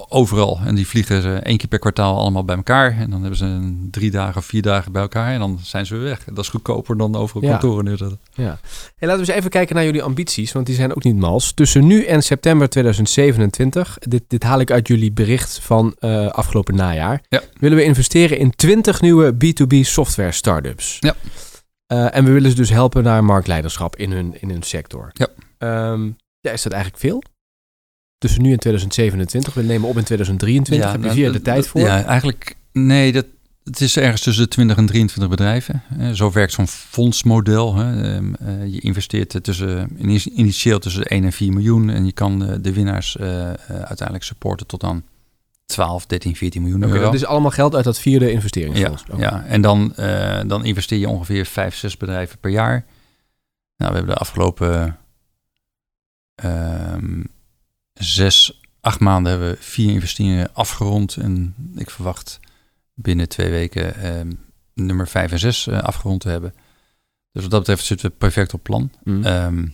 Overal. En die vliegen ze één keer per kwartaal allemaal bij elkaar. En dan hebben ze een drie dagen of vier dagen bij elkaar. En dan zijn ze weer weg. Dat is goedkoper dan overal Ja. kantoren neerzetten. Hey, laten we eens even kijken naar jullie ambities, want die zijn ook niet mals. Tussen nu en september 2027, dit, dit haal ik uit jullie bericht van eh, afgelopen najaar, Ja. willen we investeren in 20 nieuwe B2B software startups. Ja. Eh, en we willen ze dus helpen naar marktleiderschap in hun, in hun sector. Ja. Ehm, ja, is dat eigenlijk veel? Tussen nu en 2027, we nemen op in 2023, heb je nou, vier jaar de tijd voor? Ja, eigenlijk, nee, dat, het is ergens tussen de 20 en 23 bedrijven. Eh, Zo werkt zo'n fondsmodel. Hè. Ehm, eh, je investeert er tussen, ini- initieel tussen de 1 en 4 miljoen. En je kan eh, de winnaars eh, eh, uiteindelijk supporten tot dan 12, 13, 14 miljoen euro. dat is allemaal geld uit dat vierde ja, investeringsfonds. Oké. ja, en dan, eh, dan investeer je ongeveer 5, 6 bedrijven per jaar. Nou, we hebben de afgelopen ehm, zes, acht maanden hebben we vier investeringen afgerond. En ik verwacht binnen twee weken ehm, nummer 5 en 6 afgerond te hebben. Dus wat dat betreft zitten we perfect op plan. Hmm. Ehm,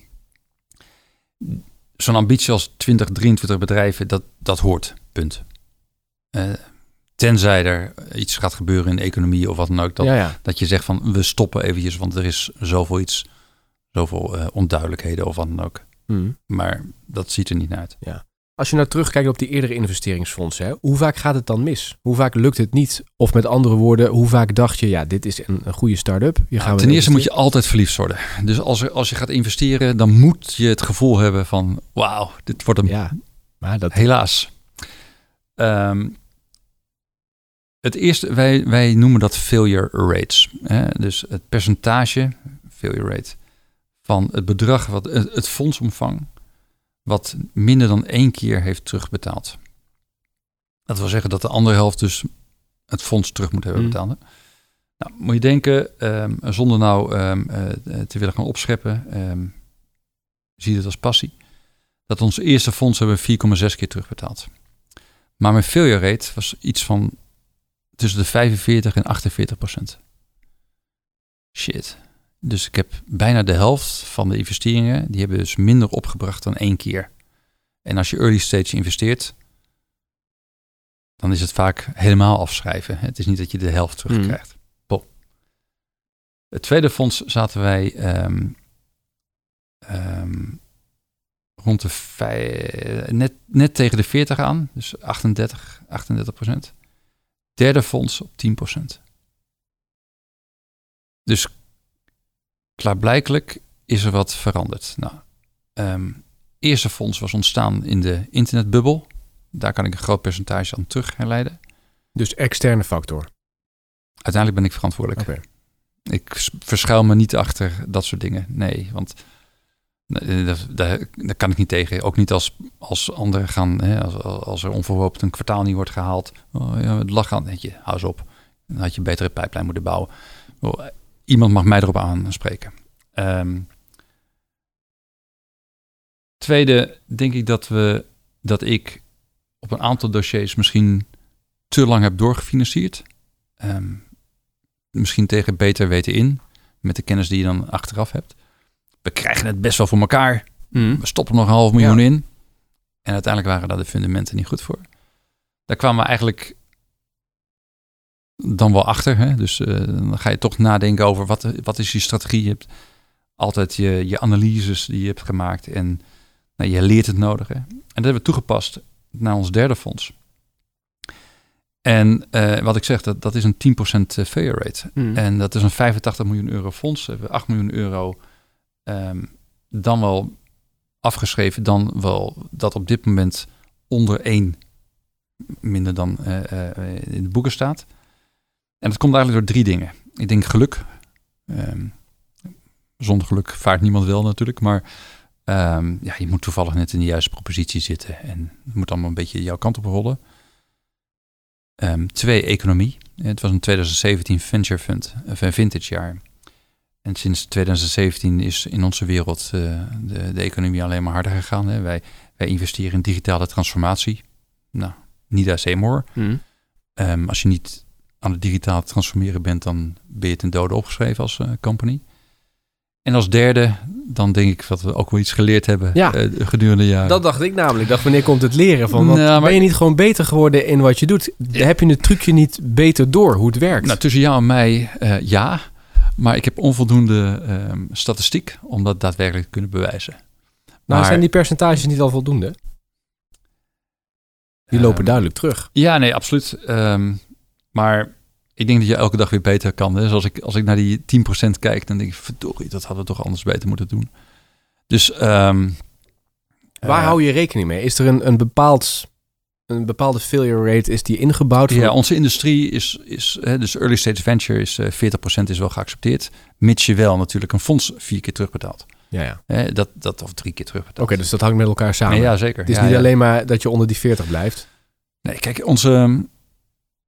Zo'n ambitie als 20, 23 bedrijven, dat, dat hoort. Punt. Eh, tenzij er iets gaat gebeuren in de economie of wat dan ook. Dat, ja, ja. dat je zegt van we stoppen eventjes, want er is zoveel iets, zoveel eh, onduidelijkheden of wat dan ook. Hmm. Maar dat ziet er niet naar uit. Als je nou terugkijkt op die eerdere investeringsfondsen, hè, hoe vaak gaat het dan mis? Hoe vaak lukt het niet? Of met andere woorden, hoe vaak dacht je, ja, dit is een, een goede start-up? Hier gaan we ten eerste moet je altijd verliefd worden. Dus als, er, als je gaat investeren, dan moet je het gevoel hebben van wauw, dit wordt een Ja, maar dat... Helaas. Ehm, het eerste, wij, wij noemen dat failure rates. Hè? Dus het percentage, failure rate, van het bedrag, wat, het, fondsomvang, wat minder dan één keer heeft terugbetaald. Dat wil zeggen dat de andere helft dus het fonds terug moet hebben Mm. betaald. Nou, moet je denken, ehm, zonder nou ehm, eh, te willen gaan opscheppen, ehm, zie het als passie dat ons eerste fonds hebben we 4,6 keer terugbetaald. Maar mijn failure rate was iets van tussen de 45 en 48 procent. Shit. Dus ik heb bijna de helft van de investeringen, die hebben dus minder opgebracht dan één keer. En als je early stage investeert, dan is het vaak helemaal afschrijven. Het is niet dat je de helft terugkrijgt. Pop. Het tweede fonds zaten wij ehm, ehm, rond de vij- net, net tegen de 40 aan, dus 38, 38 procent. Derde fonds op 10 procent. Dus klaarblijkelijk is er wat veranderd. Nou, ehm, eerste fonds was ontstaan in de internetbubbel. Daar kan ik een groot percentage aan terug herleiden. Dus externe factor. Uiteindelijk ben ik verantwoordelijk. Ik verschuil me niet achter dat soort dingen. Nee, want dat- daar, kan ik niet tegen. Ook niet als, als anderen gaan, hè, als, als er onverhoopt een kwartaal niet wordt gehaald. Oh, ja, het lag aan, hou eens op. Dan had je een betere pijplijn moeten bouwen. Oh, iemand mag mij erop aanspreken. Ehm, Tweede, denk ik dat, we, dat ik op een aantal dossiers misschien te lang heb doorgefinancierd. Ehm, misschien tegen beter weten in, met de kennis die je dan achteraf hebt. We krijgen het best wel voor elkaar. Mhm. We stoppen nog een half miljoen Ja. in. En uiteindelijk waren daar de fundamenten niet goed voor. Daar kwamen we eigenlijk dan wel achter. Hè? Dus eh, dan ga je toch nadenken over wat, wat is je strategie. Je hebt altijd je, je analyses die je hebt gemaakt. En nou, je leert het nodige. En dat hebben we toegepast naar ons derde fonds. En eh, wat ik zeg, dat, dat is een 10% failure rate. Mhm. En dat is een 85 miljoen euro fonds. We hebben 8 miljoen euro ehm, dan wel afgeschreven. Dan wel dat op dit moment onder 1 minder dan eh, eh, in de boeken staat. En dat komt eigenlijk door drie dingen. Ik denk geluk. Ehm, zonder geluk vaart niemand wel natuurlijk. Maar ehm, ja, je moet toevallig net in de juiste propositie zitten. En het moet allemaal een beetje jouw kant op rollen. Ehm, twee, economie. Het was een 2017 venture fund, een vintage jaar. En sinds 2017 is in onze wereld eh, de, de economie alleen maar harder gegaan. Hè. Wij, wij investeren in digitale transformatie. Nou, niet as Seymour. Ehm, als je niet aan het digitaal transformeren bent, dan ben je ten dode opgeschreven als eh, company. En als derde, dan denk ik dat we ook wel iets geleerd hebben Ja. eh, gedurende de jaren. Dat dacht ik namelijk. Ik dacht, wanneer komt het leren van? Want Nou, maar- ben je niet gewoon beter geworden in wat je doet? Heb je het trucje niet beter door hoe het werkt? Nou, tussen jou en mij, eh, ja. Maar ik heb onvoldoende ehm, statistiek om dat daadwerkelijk te kunnen bewijzen. nou, maar- zijn die percentages niet al voldoende? Die lopen Ehm, duidelijk terug. Ja, nee, absoluut. Ehm, maar ik denk dat je elke dag weer beter kan. Hè? Dus als ik, als ik naar die 10% kijk, dan denk ik, verdorie, dat hadden we toch anders beter moeten doen. Dus ehm, Waar eh, hou je rekening mee? Is er een, een, bepaald, een bepaalde failure rate is die ingebouwd? voor- Ja, onze industrie is, is hè, dus early stage venture is eh 40% is wel geaccepteerd. Mits je wel natuurlijk een fonds vier keer terugbetaalt. ja, ja. Hè, dat, dat of drie keer terugbetaalt. Oké, dus dat hangt met elkaar samen. ja, zeker. Het is Ja, niet alleen maar dat je onder die 40 blijft. Nee, kijk, onze,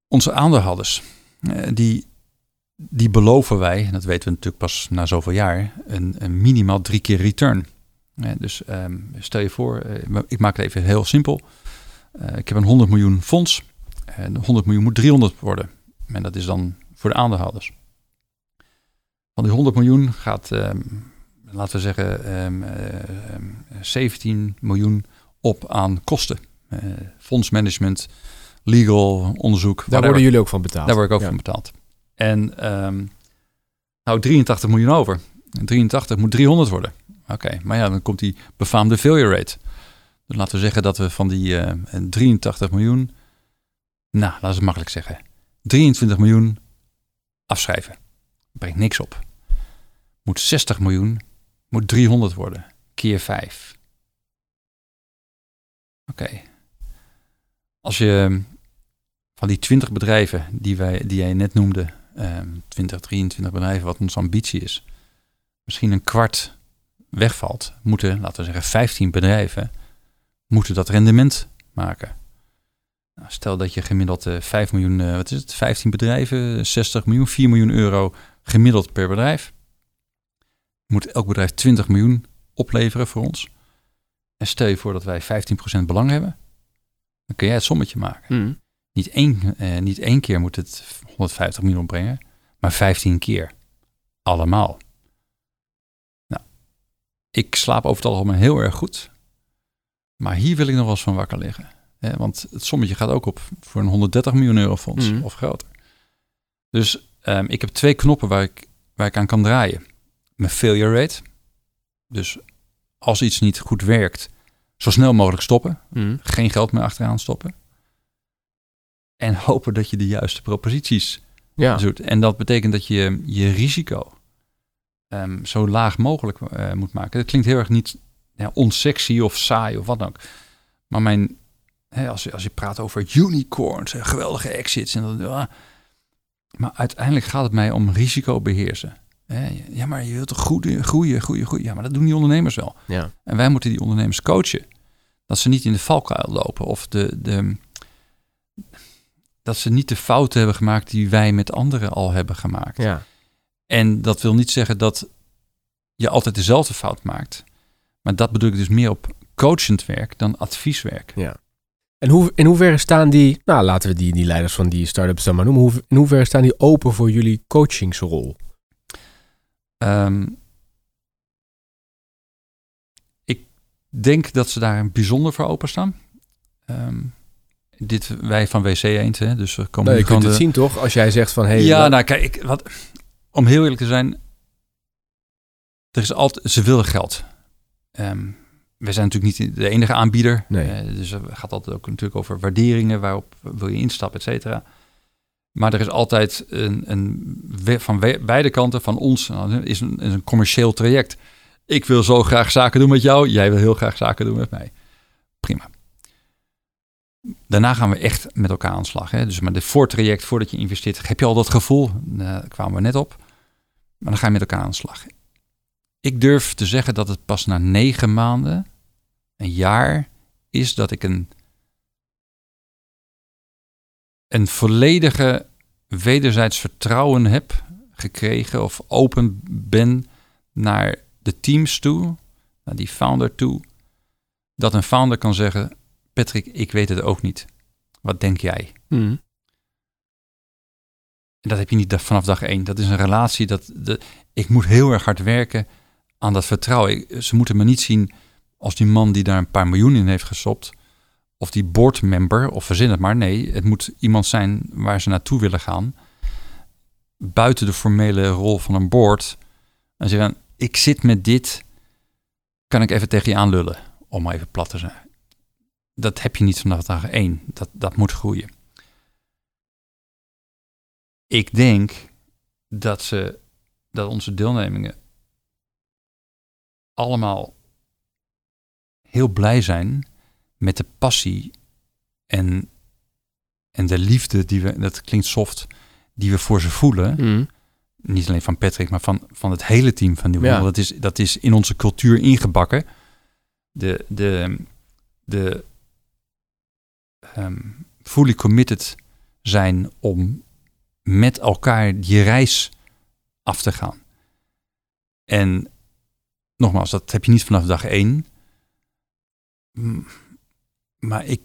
onze aandeelhouders, eh, die, die beloven wij, dat weten we natuurlijk pas na zoveel jaar, een, een minimaal drie keer return. Eh, dus ehm, stel je voor, eh, ik maak het even heel simpel. Ik heb een 100 miljoen fonds. En 100 miljoen moet 300 worden. En dat is dan voor de aandeelhouders. Van die 100 miljoen gaat, ehm, laten we zeggen, ehm, eh, ehm, 17 miljoen op aan kosten. Fondsmanagement, legal, onderzoek. Daar worden jullie ook van betaald. Daar word ik ook Ja. van betaald. En ehm nou, 83 miljoen over. En 83 moet 300 worden. Oké, maar ja, dan komt die befaamde failure rate. Dus laten we zeggen dat we van die eh, 83 miljoen, nou, laten we het makkelijk zeggen, 23 miljoen afschrijven. Brengt niks op. Moet 60 miljoen, moet 300 worden. Keer 5. Oké. Als je van die 20 bedrijven die, wij, die jij net noemde, ehm 20, 23 bedrijven, wat onze ambitie is, misschien een kwart wegvalt, moeten, laten we zeggen, 15 bedrijven, moeten dat rendement maken. Nou, stel dat je gemiddeld eh 5 miljoen, eh, wat is het, 15 bedrijven, 60 miljoen, 4 miljoen euro gemiddeld per bedrijf. Moet elk bedrijf 20 miljoen opleveren voor ons. En stel je voor dat wij 15% belang hebben, dan kun jij het sommetje maken. Mhm. Niet één, eh, niet één keer moet het 150 miljoen brengen, maar 15 keer. Allemaal. Nou, ik slaap over het algemeen heel erg goed. Maar hier wil ik nog wel eens van wakker liggen. Hè, want het sommetje gaat ook op voor een 130 miljoen euro fonds Mhm. of groter. Dus ehm, ik heb twee knoppen waar ik, waar ik aan kan draaien. Mijn failure rate. Dus als iets niet goed werkt, zo snel mogelijk stoppen Mhm. geen geld meer achteraan stoppen. En hopen dat je de juiste proposities Ja. doet. En dat betekent dat je je risico ehm, zo laag mogelijk eh, moet maken. Dat klinkt heel erg niet ja, onsexy of saai of wat dan ook. Maar mijn, hè, als, je, als je praat over unicorns, en geweldige exits. En dat, ah. maar uiteindelijk gaat het mij om risico beheersen. Ja, maar je wilt toch groeien, groeien, groeien, groeien. Ja, maar dat doen die ondernemers wel. ja. En wij moeten die ondernemers coachen. Dat ze niet in de valkuil lopen. Of de, de, dat ze niet de fouten hebben gemaakt die wij met anderen al hebben gemaakt. ja. En dat wil niet zeggen dat je altijd dezelfde fout maakt. Maar dat bedoel ik dus meer op coachend werk dan advieswerk. Ja. En hoe, in hoeverre staan die, nou laten we die, die leiders van die start-ups dan maar noemen, hoe, in hoeverre staan die open voor jullie coachingsrol? Ehm, ik denk dat ze daar bijzonder voor openstaan. Ehm dit, wij van WC Eend, hè, dus we komen Nou, je kunt het zien toch, als jij zegt van, hey, ja, wat- nou kijk, wat, om heel eerlijk te zijn, er is altijd, ze willen geld. Ehm we zijn natuurlijk niet de enige aanbieder. Nee. Eh, dus het gaat altijd ook natuurlijk over waarderingen, waarop wil je instappen, et cetera. Maar er is altijd een, een van beide kanten, van ons, nou, is een, is een commercieel traject. Ik wil zo graag zaken doen met jou, jij wil heel graag zaken doen met mij. Prima. Daarna gaan we echt met elkaar aan de slag. Hè? Dus maar de voortraject, voordat je investeert, heb je al dat gevoel? Eh, Daar kwamen we net op. Maar dan ga je met elkaar aan de slag. Ik durf te zeggen dat het pas na negen maanden, een jaar, is dat ik een, een volledige wederzijds vertrouwen heb gekregen of open ben naar de teams toe, naar die founder toe, dat een founder kan zeggen, Patrick, ik weet het ook niet. Wat denk jij? Mhm. En dat heb je niet vanaf dag één. Dat is een relatie. Dat, de, ik moet heel erg hard werken aan dat vertrouwen. Ik- ze moeten me niet zien als die man die daar een paar miljoen in heeft gestopt. Of die boardmember, of verzin het maar. Nee, het moet iemand zijn waar ze naartoe willen gaan. Buiten de formele rol van een board. En zeggen, ik zit met dit. Kan ik even tegen je aanlullen? Om maar even plat te zijn. Dat heb je niet vanaf dag één. Dat, dat moet groeien. Ik denk dat ze dat onze deelnemingen allemaal heel blij zijn met de passie en, en de liefde die we, dat klinkt soft, die we voor ze voelen. Mhm. Niet alleen van Patrick, maar van, van het hele team van Nieuw Ja. Dat, is, dat is in onze cultuur ingebakken. De, de, de ehm, fully committed zijn om met elkaar die reis af te gaan. En nogmaals, dat heb je niet vanaf dag één. Maar ik,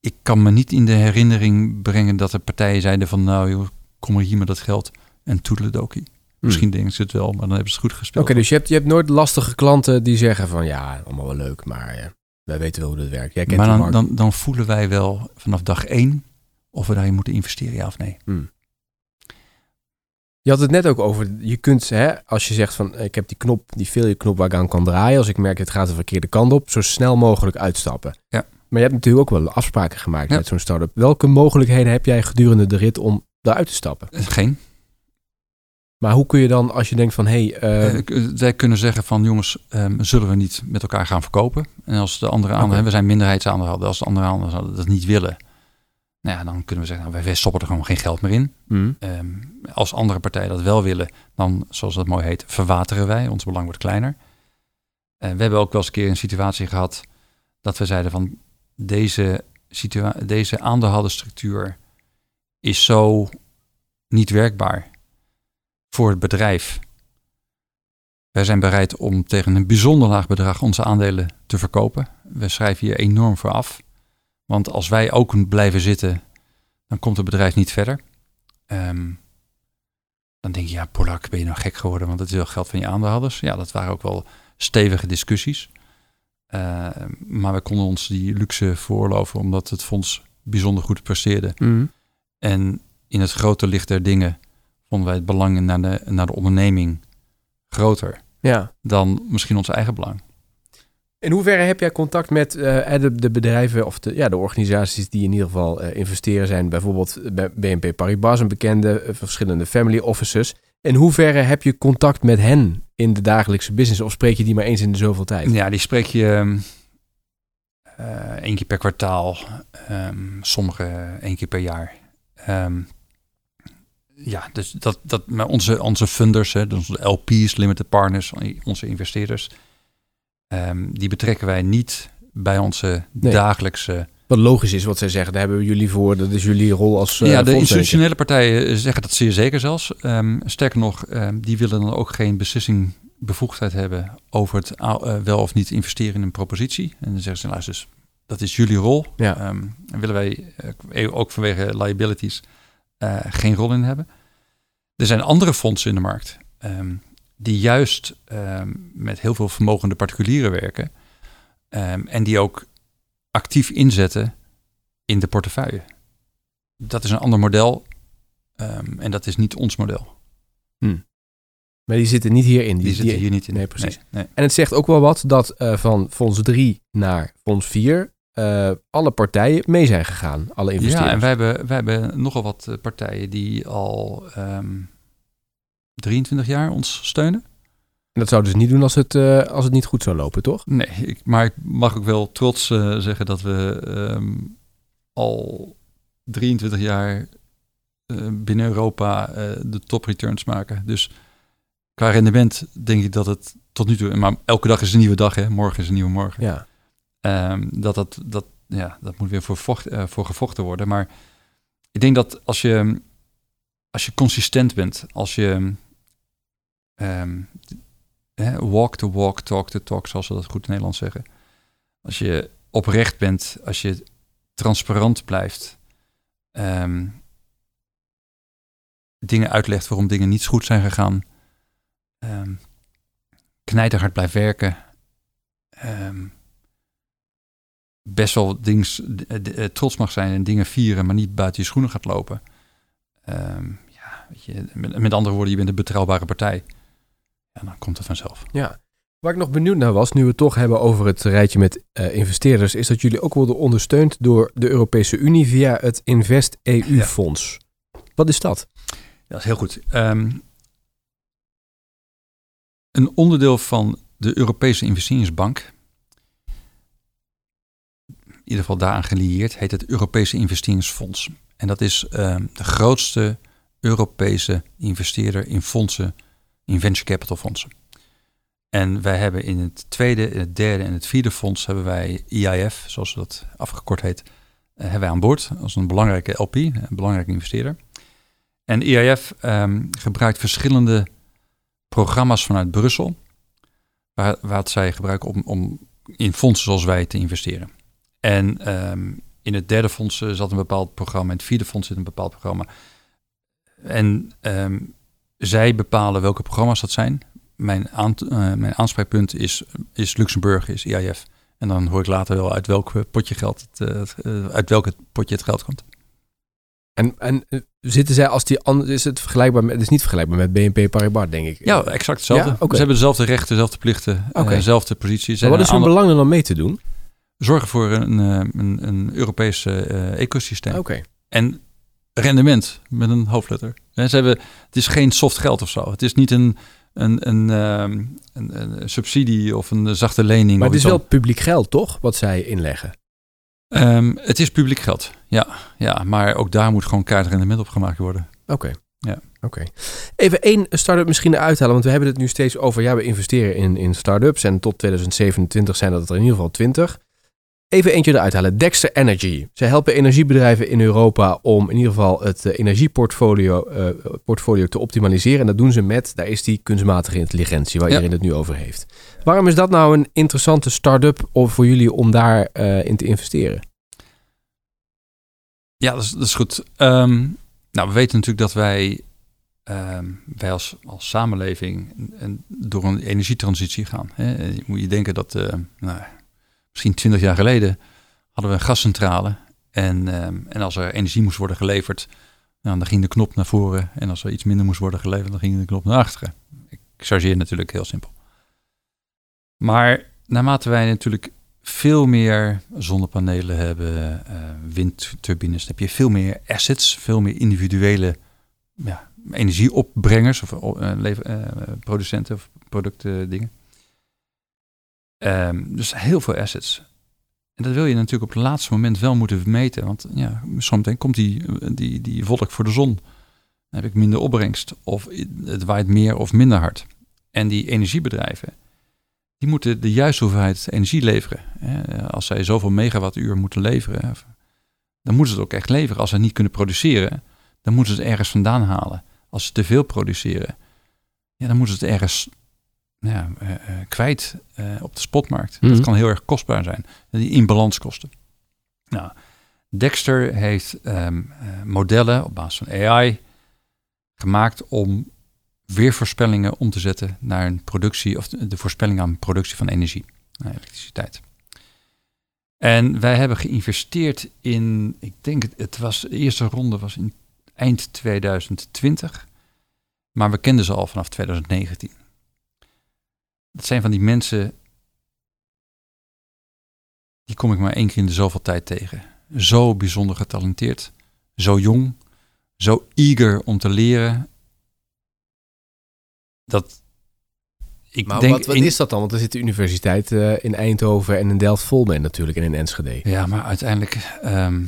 ik kan me niet in de herinnering brengen dat er partijen zeiden van... nou joh, kom hier met dat geld en toedeledokie. Misschien denken ze het wel, maar dan hebben ze het goed gespeeld. Oké, dus je hebt, je hebt nooit lastige klanten die zeggen van, ja, allemaal wel leuk, maar ja, wij weten wel hoe dat werkt. Jij kent maar dan, dan, dan voelen wij wel vanaf dag één of we daarin moeten investeren, ja of nee. Je had het net ook over, je kunt, hè, als je zegt van, ik heb die knop, die failure knop waar ik aan kan draaien, als ik merk het gaat de verkeerde kant op, zo snel mogelijk uitstappen. Ja. Maar je hebt natuurlijk ook wel afspraken gemaakt Ja. met zo'n start-up. Welke mogelijkheden heb jij gedurende de rit om daaruit te stappen? Geen. Maar hoe kun je dan, als je denkt van, hé, hey, eh, Eh, wij kunnen zeggen van jongens, ehm, zullen we niet met elkaar gaan verkopen? En als de andere aandeelhouder, Oké. we zijn minderheidsaandeelhouder, als de andere aandeelhouders dat niet willen, nou ja, dan kunnen we zeggen, nou, wij stoppen er gewoon geen geld meer in. hm, Ehm, als andere partijen dat wel willen, dan, zoals dat mooi heet, verwateren wij. Ons belang wordt kleiner. En we hebben ook wel eens een keer een situatie gehad dat we zeiden van deze, situa- deze aandeelhoudersstructuur is zo niet werkbaar voor het bedrijf. Wij zijn bereid om tegen een bijzonder laag bedrag onze aandelen te verkopen. We schrijven hier enorm voor af. Want als wij ook blijven zitten, dan komt het bedrijf niet verder. Ehm, dan denk je, ja, Polak, ben je nou gek geworden, want het is wel geld van je aandeelhouders. Ja, dat waren ook wel stevige discussies. Eh, maar we konden ons die luxe veroorloven, omdat het fonds bijzonder goed presteerde. hm. En in het grote licht der dingen vonden wij het belang naar de, naar de onderneming groter ja. dan misschien ons eigen belang. In hoeverre heb jij contact met eh, de, de bedrijven of de, ja, de organisaties die in ieder geval eh, investeren zijn? Bijvoorbeeld bij BNP Paribas, een bekende, eh, verschillende family offices. In hoeverre heb je contact met hen in de dagelijkse business? Of spreek je die maar eens in de zoveel tijd? Ja, die spreek je ehm, eh, één keer per kwartaal, ehm, sommige één keer per jaar. Ehm, ja, dus dat, dat maar onze, onze funders, hè, dus onze LP's, limited partners, onze investeerders, ehm, die betrekken wij niet bij onze Nee. dagelijkse. Wat logisch is wat zij zeggen, daar hebben we jullie voor. Dat is jullie rol als eh ja, de institutionele partijen zeggen dat zeer zeker zelfs. Ehm, sterker nog, ehm, die willen dan ook geen beslissing bevoegdheid hebben over het uh, wel of niet investeren in een propositie. En dan zeggen ze, luister, dus, dat is jullie rol. Ja. Um, en willen wij uh, ook vanwege liabilities uh, geen rol in hebben. Er zijn andere fondsen in de markt um, die juist um, met heel veel vermogende particulieren werken. en die ook actief inzetten in de portefeuille. Dat is een ander model en dat is niet ons model. Hmm. Maar die zitten niet hierin. Die, die zitten hier niet in. Nee, precies. Nee, En het zegt ook wel wat dat uh, van fonds 3 naar fonds 4 uh, alle partijen mee zijn gegaan. Alle investeerders. Ja, en wij hebben, wij hebben nogal wat eh, partijen die al um, 23 jaar ons steunen. En dat zouden ze niet doen als het, uh, als het niet goed zou lopen, toch? Nee, ik, maar ik mag ook wel trots zeggen dat we um, al 23 jaar binnen Europa de top returns maken. Dus qua rendement denk ik dat het tot nu toe, maar elke dag is een nieuwe dag, hè? morgen is een nieuwe morgen. Ja. Um, dat, dat, dat, ja, dat moet weer voor, vocht, uh, voor gevochten worden. Maar ik denk dat als je, als je consistent bent, als je um, walk the walk, talk the talk, zoals ze dat goed in Nederlands zeggen. Als je oprecht bent, als je transparant blijft, um, dingen uitlegt waarom dingen niet goed zijn gegaan, um, knijterhard blijft werken, um, best wel dings, uh, trots mag zijn en dingen vieren, maar niet buiten je schoenen gaat lopen. Um, ja, weet je, met, met, andere woorden, je bent een betrouwbare partij. Ja, dan komt het vanzelf. Ja. Waar ik nog benieuwd naar was, nu we het toch hebben over het rijtje met uh, investeerders, is dat jullie ook worden ondersteund door de Europese Unie via het Invest EU-fonds. Ja. Wat is dat? Ja, dat is heel goed. Um, een onderdeel van de Europese Investeringsbank, in ieder geval daaraan gelieerd, heet het Europese Investeringsfonds. En dat is uh, de grootste Europese investeerder in fondsen, in venture capital fondsen. En wij hebben in het tweede, in het derde en het vierde fonds hebben wij EIF, zoals dat afgekort heet, uh, hebben wij aan boord als een belangrijke LP, een belangrijke investeerder. En EIF um, gebruikt verschillende programma's vanuit Brussel, waar, zij gebruiken om in fondsen zoals wij te investeren. En um, in het derde fonds eh, zat een bepaald programma, in het vierde fonds zit een bepaald programma. En um, zij bepalen welke programma's dat zijn. Mijn, uh, mijn aanspreekpunt is, is Luxemburg, is EIF. En dan hoor ik later wel uit welk potje geld het, uh, uit welk potje het geld komt. En, en zitten zij als die is het vergelijkbaar met, het is niet vergelijkbaar met BNP Paribas, denk ik. Ja, exact hetzelfde. Ja? Okay. Ze hebben dezelfde rechten, dezelfde plichten, okay. dezelfde posities. Maar wat is hun belang dan mee te doen? Zorgen voor een, een, een Europese uh, ecosysteem. Oké. En rendement met een hoofdletter. Ze hebben, het is geen soft geld of zo. Het is niet een, een, een, um, een, een subsidie of een zachte lening. Maar het is wel publiek geld, toch? Wat zij inleggen. Um, het is publiek geld, ja, ja. Maar ook daar moet gewoon kaartrendement op gemaakt worden. Oké. Okay. Ja. Oké. Okay. Even één start-up misschien eruit halen, want we hebben het nu steeds over, ja, we investeren in, in start-ups en tot 2027 zijn dat er in ieder geval 20. Even eentje eruit halen. Dexter Energy. Zij helpen energiebedrijven in Europa om in ieder geval het uh, energieportfolio uh, portfolio te optimaliseren. En dat doen ze met, daar is die kunstmatige intelligentie waar ja. iedereen het nu over heeft. Waarom is dat nou een interessante start-up voor jullie om daarin uh, in te investeren? Ja, dat is, dat is goed. Um, nou, we weten natuurlijk dat wij, um, wij als, als samenleving door een energietransitie gaan. Hè. Je moet je denken dat, nou, misschien twintig jaar geleden hadden we een gascentrale. En, um, en als er energie moest worden geleverd, nou, dan ging de knop naar voren. En als er iets minder moest worden geleverd, dan ging de knop naar achteren. Ik chargeer natuurlijk heel simpel. Maar naarmate wij natuurlijk veel meer zonnepanelen hebben, uh, windturbines, heb je veel meer assets, veel meer individuele ja, energieopbrengers of uh, producenten of producten dingen. Um, dus heel veel assets. En dat wil je natuurlijk op het laatste moment wel moeten meten. Want ja, zometeen komt die, die, die wolk voor de zon. Dan heb ik minder opbrengst. Of het waait meer of minder hard. En die energiebedrijven, die moeten de juiste hoeveelheid energie leveren. Als zij zoveel megawattuur moeten leveren, dan moeten ze het ook echt leveren. Als ze niet kunnen produceren, dan moeten ze het ergens vandaan halen. Als ze te veel produceren, ja, dan moeten ze het ergens ja, eh, eh, kwijt eh, op de spotmarkt. Mhm. Dat kan heel erg kostbaar zijn. Die in balans kosten. Nou, Dexter heeft ehm, eh, modellen op basis van AI gemaakt om weervoorspellingen om te zetten naar een productie of de, voorspelling aan productie van energie, elektriciteit. En wij hebben geïnvesteerd in, ik denk het, het was, de eerste ronde was in eind 2020, maar we kenden ze al vanaf 2019. Dat zijn van die mensen, die kom ik maar één keer in de zoveel tijd tegen. Zo bijzonder getalenteerd, zo jong, zo eager om te leren. Dat ik Maar denk wat, wat in- is dat dan? Want er zit de universiteit eh, in Eindhoven en in Delft vol mee natuurlijk en in Enschede. Ja, maar uiteindelijk, ehm,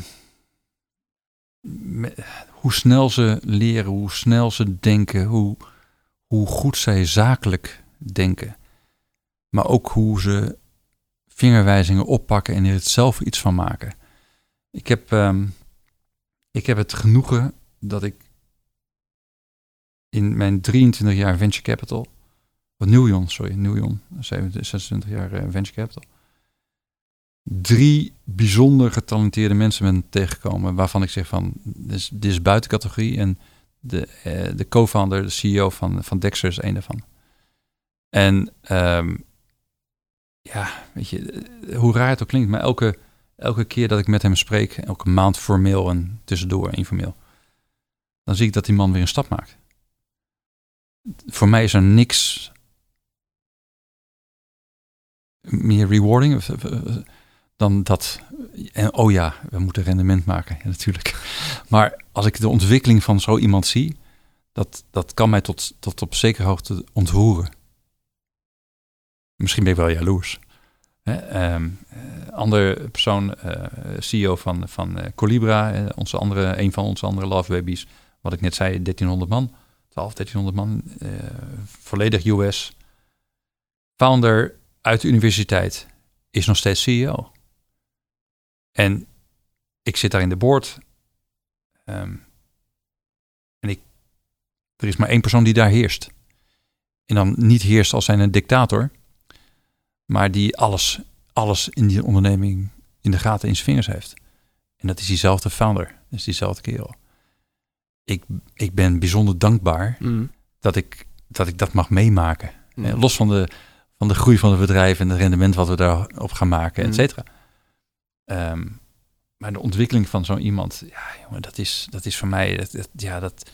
me- hoe snel ze leren, hoe snel ze denken, hoe, hoe goed zij zakelijk denken. Maar ook hoe ze vingerwijzingen oppakken en er zelf iets van maken. Ik heb, ehm, ik heb het genoegen dat ik in mijn 23 jaar venture capital, of Nieuwjon, sorry, Nieuwjon, 27, 26 jaar eh, venture capital, drie bijzonder getalenteerde mensen ben tegengekomen waarvan ik zeg van, dit is, dit is buiten categorie en de, eh, de co-founder, de CEO van, van Dexter is een daarvan. En ehm, ja, weet je, hoe raar het ook klinkt, maar elke, elke keer dat ik met hem spreek, elke maand formeel en tussendoor informeel, dan zie ik dat die man weer een stap maakt. Voor mij is er niks meer rewarding dan dat. En oh ja, we moeten rendement maken, natuurlijk. Maar als ik de ontwikkeling van zo iemand zie, dat, dat kan mij tot, tot op zekere hoogte ontroeren. Misschien ben ik wel jaloers. Hè, ehm, eh, andere persoon, eh, CEO van, van eh, Colibra, onze andere, een van onze andere love babies, wat ik net zei, 1300 man, 12, 1300 man, volledig US. Founder uit de universiteit is nog steeds CEO. En ik zit daar in de board. Ehm, en ik, er is maar één persoon die daar heerst. En dan niet heerst als zijn een dictator, maar die alles, alles in die onderneming in de gaten in zijn vingers heeft. En dat is diezelfde founder, dat is diezelfde kerel. Ik, ik ben bijzonder dankbaar Mm. dat ik dat, ik dat mag meemaken. Mm. Eh, Los van de, van de groei van het bedrijf en het rendement wat we daarop gaan maken, et Mm. cetera. Ehm, maar de ontwikkeling van zo'n iemand, ja, jongen, dat is, dat is voor mij, dat, dat- ja, dat,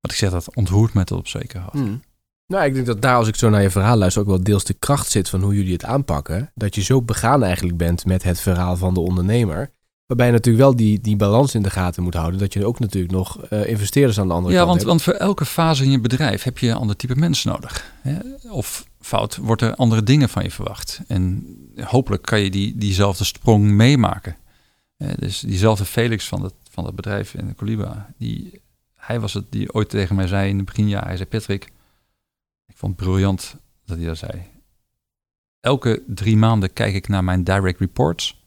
wat ik zeg, dat ontroert me tot op zekere hoogte. Mm. Nou, ik denk dat daar, als ik zo naar je verhaal luister, ook wel deels de kracht zit van hoe jullie het aanpakken. Dat je zo begaan eigenlijk bent met het verhaal van de ondernemer. Waarbij je natuurlijk wel die, die balans in de gaten moet houden. Dat je ook natuurlijk nog eh, investeerders aan de andere Ja, kant want, hebt. want voor elke fase in je bedrijf heb je een ander type mens nodig. Hè? Of fout, wordt er andere dingen van je verwacht. En hopelijk kan je die, diezelfde sprong meemaken. Dus diezelfde Felix van het, van het bedrijf in de Colibra, die, hij was het die ooit tegen mij zei in het beginjaar, hij zei Patrick, vond het briljant dat hij dat zei. Elke drie maanden kijk ik naar mijn direct reports.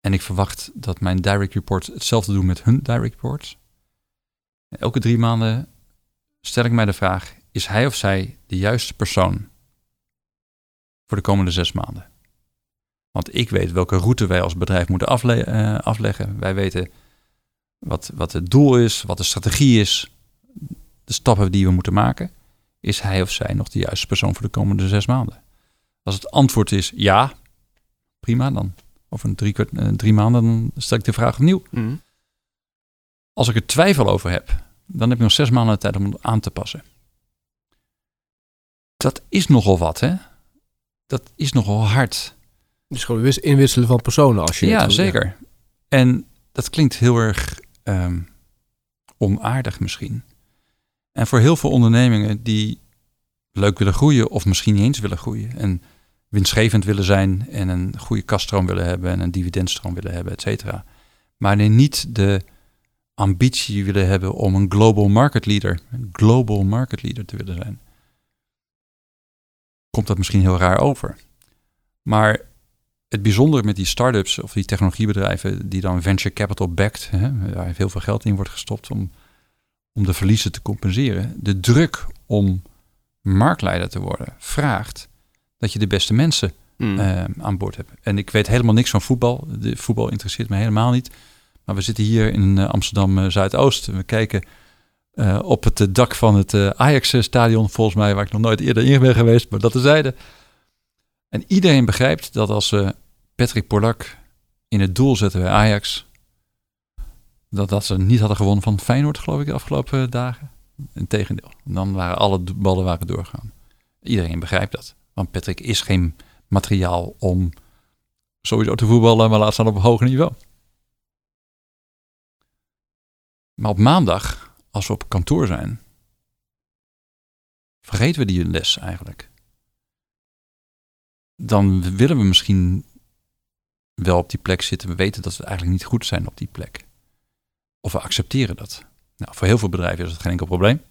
En ik verwacht dat mijn direct reports hetzelfde doen met hun direct reports. Elke drie maanden stel ik mij de vraag: is hij of zij de juiste persoon voor de komende zes maanden? Want ik weet welke route wij als bedrijf moeten eh, afleggen. Wij weten wat, wat het doel is, wat de strategie is, de stappen die we moeten maken. Is hij of zij nog de juiste persoon voor de komende zes maanden? Als het antwoord is ja, prima dan. Over een drie, kwart- eh, drie maanden dan stel ik de vraag opnieuw. Mm. Als ik er twijfel over heb, dan heb je nog zes maanden de tijd om het aan te passen. Dat is nogal wat, hè? Dat is nogal hard. Dus gewoon wis- inwisselen van personen als je Ja, zeker. En dat klinkt heel erg ehm, onaardig misschien. En voor heel veel ondernemingen die leuk willen groeien of misschien niet eens willen groeien en winstgevend willen zijn en een goede kaststroom willen hebben en een dividendstroom willen hebben, et cetera. Maar die niet de ambitie willen hebben om een global market leader, een global market leader te willen zijn. Komt dat misschien heel raar over. Maar het bijzondere met die start-ups of die technologiebedrijven die dan venture capital backed, hè, waar heel veel geld in wordt gestopt om, om de verliezen te compenseren. De druk om marktleider te worden vraagt dat je de beste mensen Mm. eh, aan boord hebt. En ik weet helemaal niks van voetbal. De voetbal interesseert me helemaal niet. Maar we zitten hier in eh, Amsterdam eh, Zuidoost. We kijken op het dak van het Ajax-stadion, volgens mij, waar ik nog nooit eerder in ben geweest, maar dat tezijde. En iedereen begrijpt dat als ze Patrick Polak in het doel zetten bij Ajax, dat, dat ze niet hadden gewonnen van Feyenoord, geloof ik, de afgelopen dagen. Integendeel. Dan waren alle ballen waren doorgegaan. Iedereen begrijpt dat. Want Patrick is geen materiaal om sowieso te voetballen, maar laat staan op een hoger niveau. Maar op maandag, als we op kantoor zijn, vergeten we die les eigenlijk. Dan willen we misschien wel op die plek zitten. We weten dat we eigenlijk niet goed zijn op die plek. Of we accepteren dat. Nou, voor heel veel bedrijven is dat geen enkel probleem.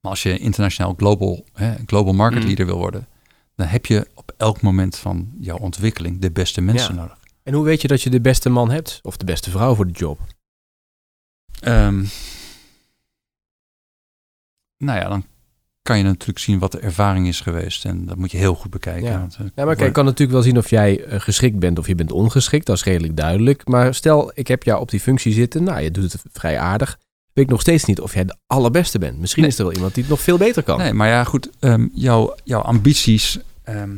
Maar als je internationaal global, hè, global market Mm. leader wil worden, dan heb je op elk moment van jouw ontwikkeling de beste mensen Ja. nodig. En hoe weet je dat je de beste man hebt? Of de beste vrouw voor de job? Ehm, nou ja, dan kan je natuurlijk zien wat de ervaring is geweest. En dat moet je heel goed bekijken. Ja. Want, eh, Ja, maar kijk, ik kan natuurlijk wel zien of jij eh, geschikt bent of je bent ongeschikt. Dat is redelijk duidelijk. Maar stel, ik heb jou op die functie zitten. Nou, je doet het vrij aardig. Weet ik nog steeds niet of jij de allerbeste bent. Misschien Nee. is er wel iemand die het nog veel beter kan. Nee, maar ja, goed. ehm, jouw, jouw ambities, ehm,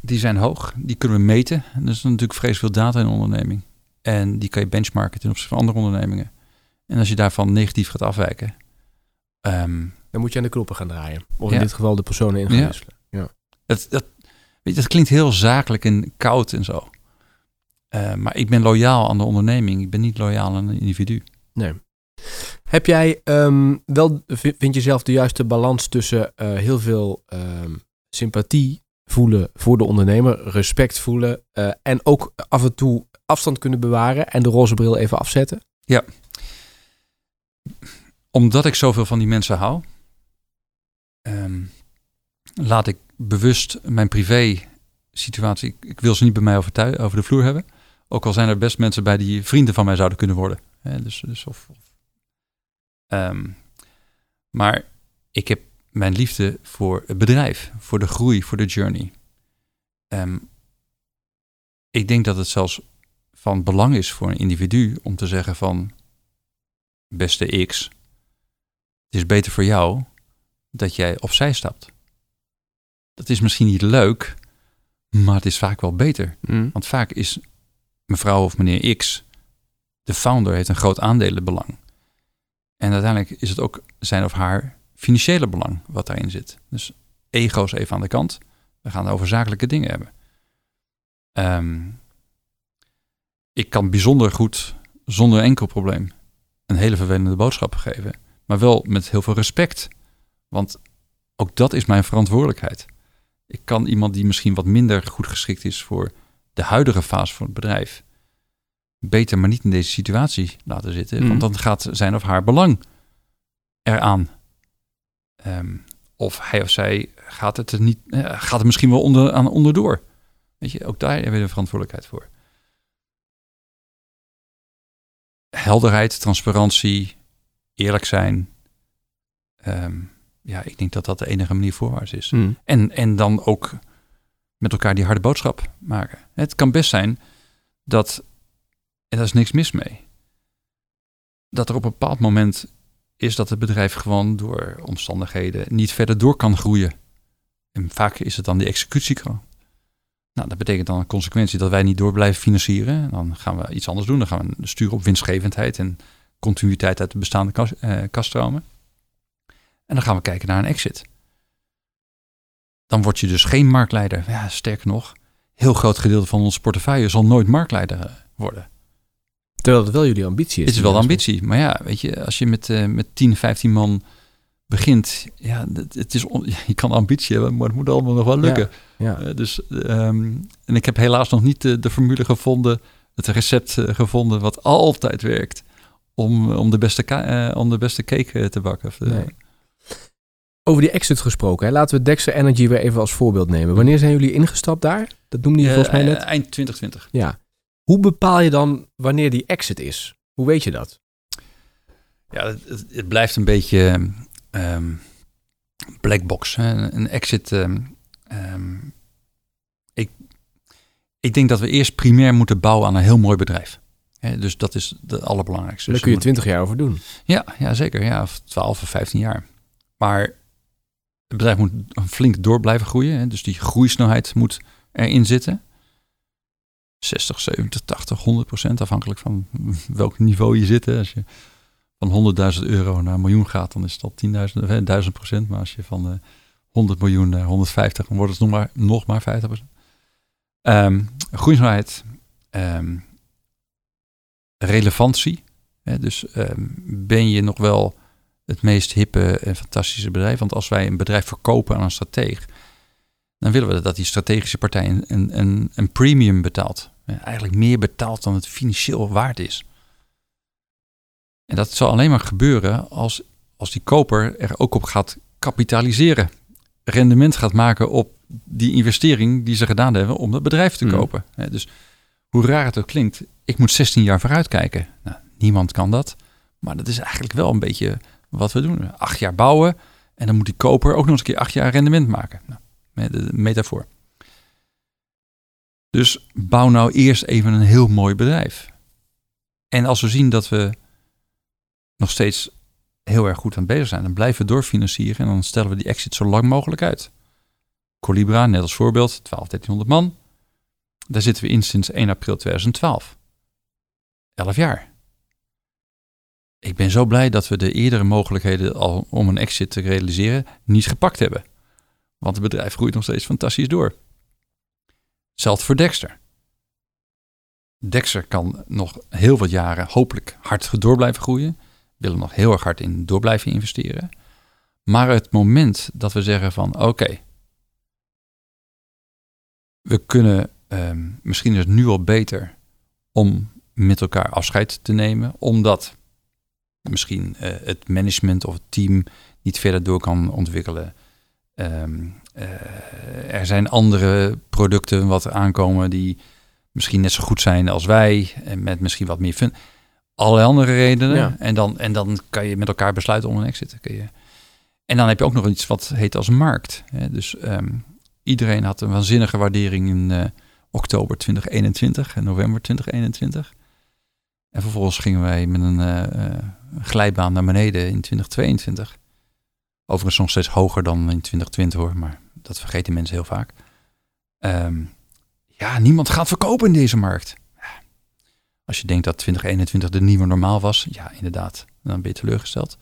die zijn hoog. Die kunnen we meten. En er is natuurlijk vreselijk veel data in een onderneming. En die kan je benchmarken ten opzichte van andere ondernemingen. En als je daarvan negatief gaat afwijken... ehm, Dan moet je aan de knoppen gaan draaien. Of Ja. in dit geval de personen in gaan Ja. wisselen. dat, dat, weet je, dat klinkt heel zakelijk en koud en zo. Eh, maar ik ben loyaal aan de onderneming. Ik ben niet loyaal aan een individu. Nee. Heb jij ehm, wel, vind je zelf de juiste balans tussen eh, heel veel ehm, sympathie voelen voor de ondernemer, respect voelen eh, en ook af en toe afstand kunnen bewaren en de roze bril even afzetten? Omdat ik zoveel van die mensen hou, ehm, laat ik bewust mijn privé situatie. Ik, wil ze niet bij mij over, over de vloer hebben. Ook al zijn er best mensen bij die vrienden van mij zouden kunnen worden. Hè, dus, dus of, of, Ehm, maar ik heb mijn liefde voor het bedrijf, voor de groei, voor de journey. Ehm, ik denk dat het zelfs van belang is voor een individu om te zeggen van beste X, het is beter voor jou dat jij opzij stapt. Dat is misschien niet leuk, maar het is vaak wel beter. Want vaak is mevrouw of meneer X, de founder, heeft een groot aandelenbelang. En uiteindelijk is het ook zijn of haar financiële belang wat daarin zit. Dus ego's even aan de kant. We gaan het over zakelijke dingen hebben. Ehm, ik kan bijzonder goed, zonder enkel probleem, een hele vervelende boodschap geven. Maar wel met heel veel respect. Want ook dat is mijn verantwoordelijkheid. Ik kan iemand die misschien wat minder goed geschikt is voor de huidige fase van het bedrijf, beter maar niet in deze situatie laten zitten. Mhm. Want dan gaat zijn of haar belang eraan. Ehm, of hij of zij gaat het er niet, eh, gaat er misschien wel onder, aan onderdoor. Weet je, ook daar hebben we de verantwoordelijkheid voor. Helderheid, transparantie, eerlijk zijn. Ehm, ja, ik denk dat dat de enige manier voorwaarts is. Mm. En, en dan ook met elkaar die harde boodschap maken. Het kan best zijn dat, en daar is niks mis mee, dat er op een bepaald moment is dat het bedrijf gewoon door omstandigheden niet verder door kan groeien. En vaak is het dan die executiekant. Nou, dat betekent dan een consequentie dat wij niet door blijven financieren. Dan gaan we iets anders doen. Dan gaan we sturen op winstgevendheid en continuïteit uit de bestaande kas, eh, kaststromen. En dan gaan we kijken naar een exit. Dan word je dus geen marktleider. Ja, sterker nog, heel groot gedeelte van onze portefeuille zal nooit marktleider eh, worden. Terwijl het wel jullie ambitie is. Het is wel de ambitie. Maar ja, weet je, als je met, eh, met 10, 15 man begint, ja, het, het is on- je kan ambitie hebben, maar het moet allemaal nog wel lukken. Ja. Eh, dus, ehm, en ik heb helaas nog niet de, de formule gevonden, het recept gevonden wat altijd werkt om, om, de, beste om de beste cake te bakken. Nee. Over die exit gesproken, hè? laten we Dexter Energy weer even als voorbeeld nemen. Wanneer zijn jullie ingestapt daar? Dat noemde je Eh, volgens mij net. eh, eind 2020. Ja. Hoe bepaal je dan wanneer die exit is? Hoe weet je dat? Ja, het, het, blijft een beetje, ehm, black box. Hè. Een exit. ehm, ehm, ik, ik denk dat we eerst primair moeten bouwen aan een heel mooi bedrijf. Hè, dus dat is het allerbelangrijkste. Daar Dus kun je 20 jaar over doen. ja, ja, zeker. Ja, of 12 of 15 jaar. Maar het bedrijf moet flink door blijven groeien. Hè? Dus die groeisnelheid moet erin zitten. 60, 70, 80, 100 procent, afhankelijk van welk niveau je zit. Als je van 100.000 euro naar een miljoen gaat, dan is dat 10.000, eh, 1000 procent. Maar als je van eh 100 miljoen naar 150, dan wordt het nog maar, nog maar 50 procent. Ehm, groeisnelheid, ehm, relevantie. Hè, dus ehm, ben je nog wel het meest hippe en fantastische bedrijf? Want als wij een bedrijf verkopen aan een strateeg, dan willen we dat die strategische partij een, een, een, premium betaalt. Eigenlijk meer betaalt dan het financieel waard is. En dat zal alleen maar gebeuren als, als die koper er ook op gaat kapitaliseren. Rendement gaat maken op die investering die ze gedaan hebben om dat bedrijf te Hmm. kopen. Dus hoe raar het ook klinkt, ik moet 16 jaar vooruit kijken. Nou, niemand kan dat. Maar dat is eigenlijk wel een beetje wat we doen. Acht jaar bouwen en dan moet die koper ook nog eens een keer acht jaar rendement maken. Nou, de metafoor. Dus bouw nou eerst even een heel mooi bedrijf. En als we zien dat we nog steeds heel erg goed aan bezig zijn, dan blijven we doorfinancieren en dan stellen we die exit zo lang mogelijk uit. Colibra, net als voorbeeld, 12, 1300 man. Daar zitten we in sinds 1 april 2012. 11 jaar. Ik ben zo blij dat we de eerdere mogelijkheden al om een exit te realiseren niet gepakt hebben. Want het bedrijf groeit nog steeds fantastisch door. Hetzelfde voor Dexter. Dexter kan nog heel wat jaren hopelijk hard door blijven groeien. Willen nog heel erg hard in door blijven investeren. Maar het moment dat we zeggen van oké, we kunnen ehm, misschien is het nu al beter om met elkaar afscheid te nemen, omdat misschien eh, het management of het team niet verder door kan ontwikkelen. Ehm, eh, er zijn andere producten wat aankomen die misschien net zo goed zijn als wij, en met misschien wat meer fun. Allerlei andere redenen. Ja. En, dan, en dan kan je met elkaar besluiten om een exit. te je. En dan heb je ook nog iets wat heet als markt. Hè? Dus ehm, iedereen had een waanzinnige waardering in eh, oktober 2021 en november 2021. En vervolgens gingen wij met een eh, eh, glijbaan naar beneden in 2022. Overigens nog steeds hoger dan in 2020 hoor, maar dat vergeten mensen heel vaak. Ehm, ja, niemand gaat verkopen in deze markt. Als je denkt dat 2021 de nieuwe normaal was, ja, inderdaad, dan ben je teleurgesteld.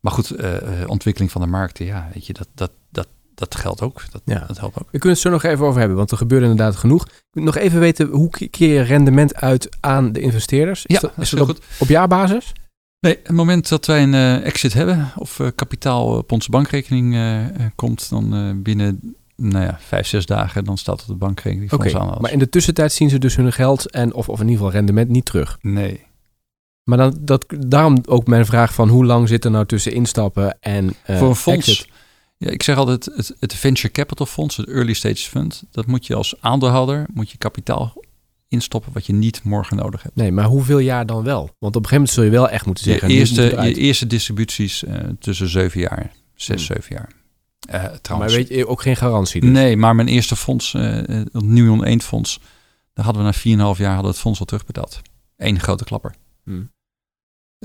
Maar goed, eh, ontwikkeling van de markten, ja, weet je, dat, dat, dat, dat geldt ook. Dat, Ja. dat helpt ook. We kunnen het zo nog even over hebben, want er gebeurt inderdaad genoeg. Ik wil nog even weten, hoe keer je rendement uit aan de investeerders? Is Ja, dat, is dat goed. op, op jaarbasis? Nee, het moment dat wij een eh, exit hebben of eh, kapitaal op onze bankrekening eh, eh, komt, dan eh, binnen nou ja, vijf, zes dagen, dan staat het op de bankrekening van aan. maar in de tussentijd zien ze dus hun geld en of, of in ieder geval rendement niet terug. Nee. Maar dan, dat, daarom ook mijn vraag van hoe lang zit er nou tussen instappen en eh, Voor een fonds. exit? Ja, ik zeg altijd, het, het venture capital fonds, het early stage fund, dat moet je als aandeelhouder, moet je kapitaal instoppen wat je niet morgen nodig hebt. Nee, maar hoeveel jaar dan wel? Want op een gegeven moment zul je wel echt moeten zeggen... eerste, je eruit. eerste distributies eh, tussen zeven jaar, zes, Hmm. zeven jaar. Eh, maar trouwens, weet je ook geen garantie dus? nee, maar mijn eerste fonds, eh, het Nuon 1 fonds, daar hadden we na 4,5 jaar hadden het fonds al terugbetaald. Eén grote klapper. Hmm.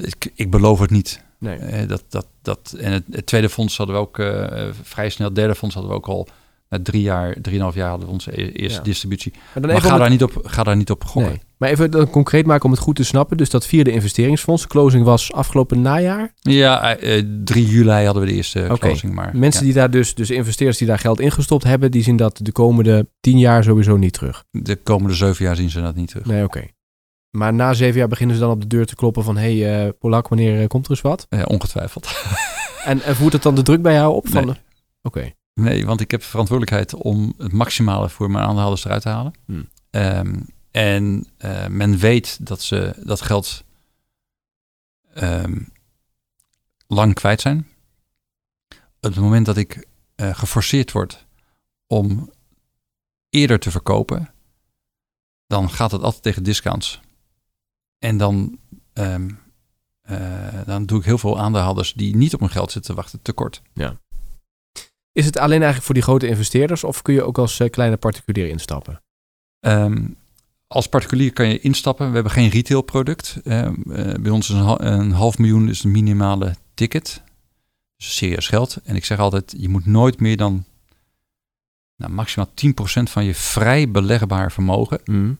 Ik, ik beloof het niet. Nee. Eh, dat, dat, dat, en het, het tweede fonds hadden we ook eh, vrij snel. Het derde fonds hadden we ook al na drie jaar, drieënhalf jaar hadden we onze e- eerste Ja. distributie. Maar dan Maar even ga daar, niet op, ga daar niet op gokken. Nee. Maar even dan concreet maken om het goed te snappen. Dus dat vierde investeringsfonds, closing was afgelopen najaar. Ja, eh, 3 juli hadden we de eerste closing. Maar Mensen ja, die daar dus, dus investeerders die daar geld ingestopt hebben, die zien dat de komende tien jaar sowieso niet terug. de komende zeven jaar zien ze dat niet terug. Nee, oké. Maar na zeven jaar beginnen ze dan op de deur te kloppen van... hé, hey, eh, Polak, wanneer eh, komt er eens wat? Eh, ongetwijfeld. En, en voert het dan de druk bij jou op? Van, Nee. Oké, Nee, want ik heb verantwoordelijkheid om het maximale voor mijn aandeelhouders eruit te halen. Hmm. Ehm, en men weet dat ze dat geld ehm, lang kwijt zijn. Op het moment dat ik geforceerd word om eerder te verkopen, dan gaat het altijd tegen discounts. En dan, ehm, eh, dan doe ik heel veel aandeelhouders die niet op hun geld zitten te wachten tekort. Ja. Is het alleen eigenlijk voor die grote investeerders of kun je ook als eh, kleine particulier instappen? Ehm, als particulier kan je instappen. We hebben geen retailproduct. Ehm, eh, bij ons is een, ha- een half miljoen is de minimale ticket. Dus serieus geld. En ik zeg altijd, je moet nooit meer dan nou, maximaal 10% van je vrij belegbaar vermogen Mm.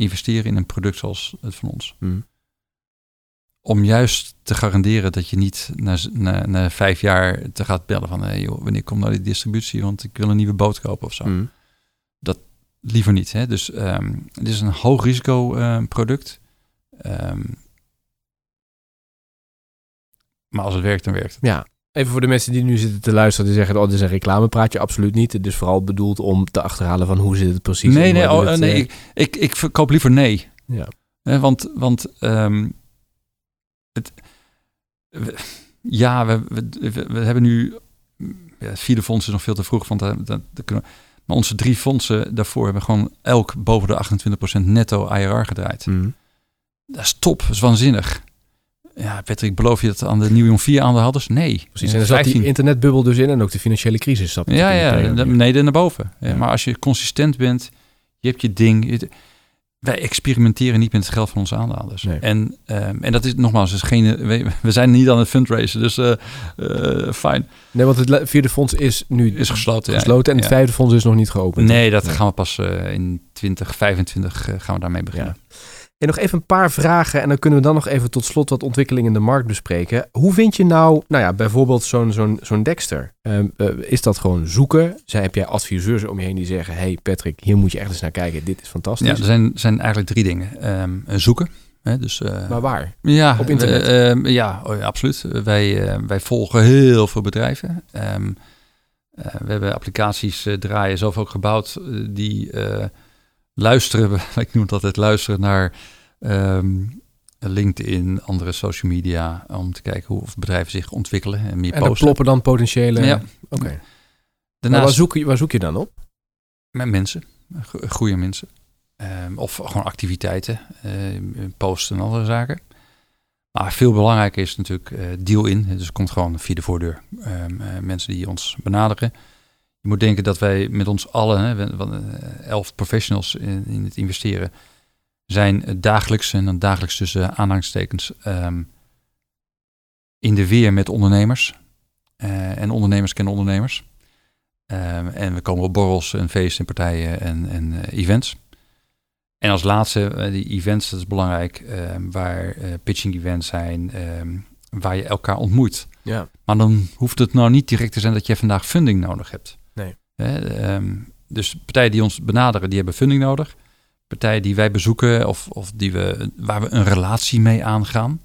Investeren in een product zoals het van ons. Mm. Om juist te garanderen dat je niet na, na, na vijf jaar te gaat bellen van... Hey joh, wanneer komt nou die distributie? Want ik wil een nieuwe boot kopen of zo. Mm. Liever niet. Hè? Dus ehm het is een hoog risico ehm, product. Ehm, maar als het werkt, dan werkt het. Ja. Even voor de mensen die nu zitten te luisteren, die zeggen, oh, dit is een reclamepraatje. Absoluut niet. Het is vooral bedoeld om te achterhalen van hoe zit het precies. nee, nee, oh, nee het, ik, ik, ik verkoop liever nee. eh, ja. Want want ehm, het, we- ja, we, we, we, we hebben nu... Ja, het vierde fonds is nog veel te vroeg, want dat, dat, dat kunnen we- maar onze drie fondsen daarvoor hebben gewoon elk boven de 28% netto IRR gedraaid. Mm. Dat is top, dat is waanzinnig. Ja, Patrick, beloof je dat aan de Nieuwe 4 aandeelhouders? Nee. Precies. En er zat die 15. internetbubbel dus in en ook de financiële crisis zat Ja, ja, beneden en naar boven. Ja. Maar als je consistent bent, je hebt je ding. je- wij experimenteren niet met het geld van onze aandeelhouders. Nee. En, ehm, en dat is nogmaals, is geen, we, we zijn niet aan het fundraisen, dus eh, fijn. Nee, want het vierde fonds is nu Is gesloten. ja. gesloten en het Ja. vijfde fonds is nog niet geopend. Nee, dat Nee. gaan we pas eh, in 2025 eh, gaan we daarmee beginnen. En nog even een paar vragen en dan kunnen we dan nog even tot slot wat ontwikkelingen in de markt bespreken. Hoe vind je nou, nou ja, bijvoorbeeld zo'n zo'n zo'n Dexter? Ehm, eh, is dat gewoon zoeken? Zij, heb jij adviseurs om je heen die zeggen, hey Patrick, hier moet je echt eens naar kijken, dit is fantastisch. Ja, er zijn, zijn eigenlijk drie dingen. Ehm, eh, zoeken. Hè, dus, eh, Maar waar? Ja, Op internet? we, ehm, ja, oh ja, absoluut. Wij, wij volgen heel veel bedrijven. We hebben applicaties draaien, zelf ook gebouwd, die luisteren, ik noem het altijd luisteren naar ehm, LinkedIn, andere social media, om te kijken hoe of bedrijven zich ontwikkelen en meer En dan posten. ploppen dan potentiële... Ja. Oké. Daarnaast waar zoek, je, waar zoek je dan op? met mensen, go- goede mensen. Ehm, of gewoon activiteiten, eh, posten en andere zaken. Maar veel belangrijker is natuurlijk eh, deal in. Dus er komt gewoon via de voordeur ehm, eh, mensen die ons benaderen. Je moet denken dat wij met ons allen, hè, elf professionals in, in het investeren, zijn dagelijks, en dan dagelijks tussen aanhalingstekens, ehm, in de weer met ondernemers. Eh, en ondernemers kennen ondernemers. Ehm, en we komen op borrels en feesten en partijen en, en eh, events. En als laatste, eh, die events, dat is belangrijk, ehm, waar pitching events zijn, waar je elkaar ontmoet. Ja. Maar dan hoeft het nou niet direct te zijn dat je vandaag funding nodig hebt. Hè, ehm, dus partijen die ons benaderen, die hebben funding nodig. Partijen die wij bezoeken of, of die we, waar we een relatie mee aangaan.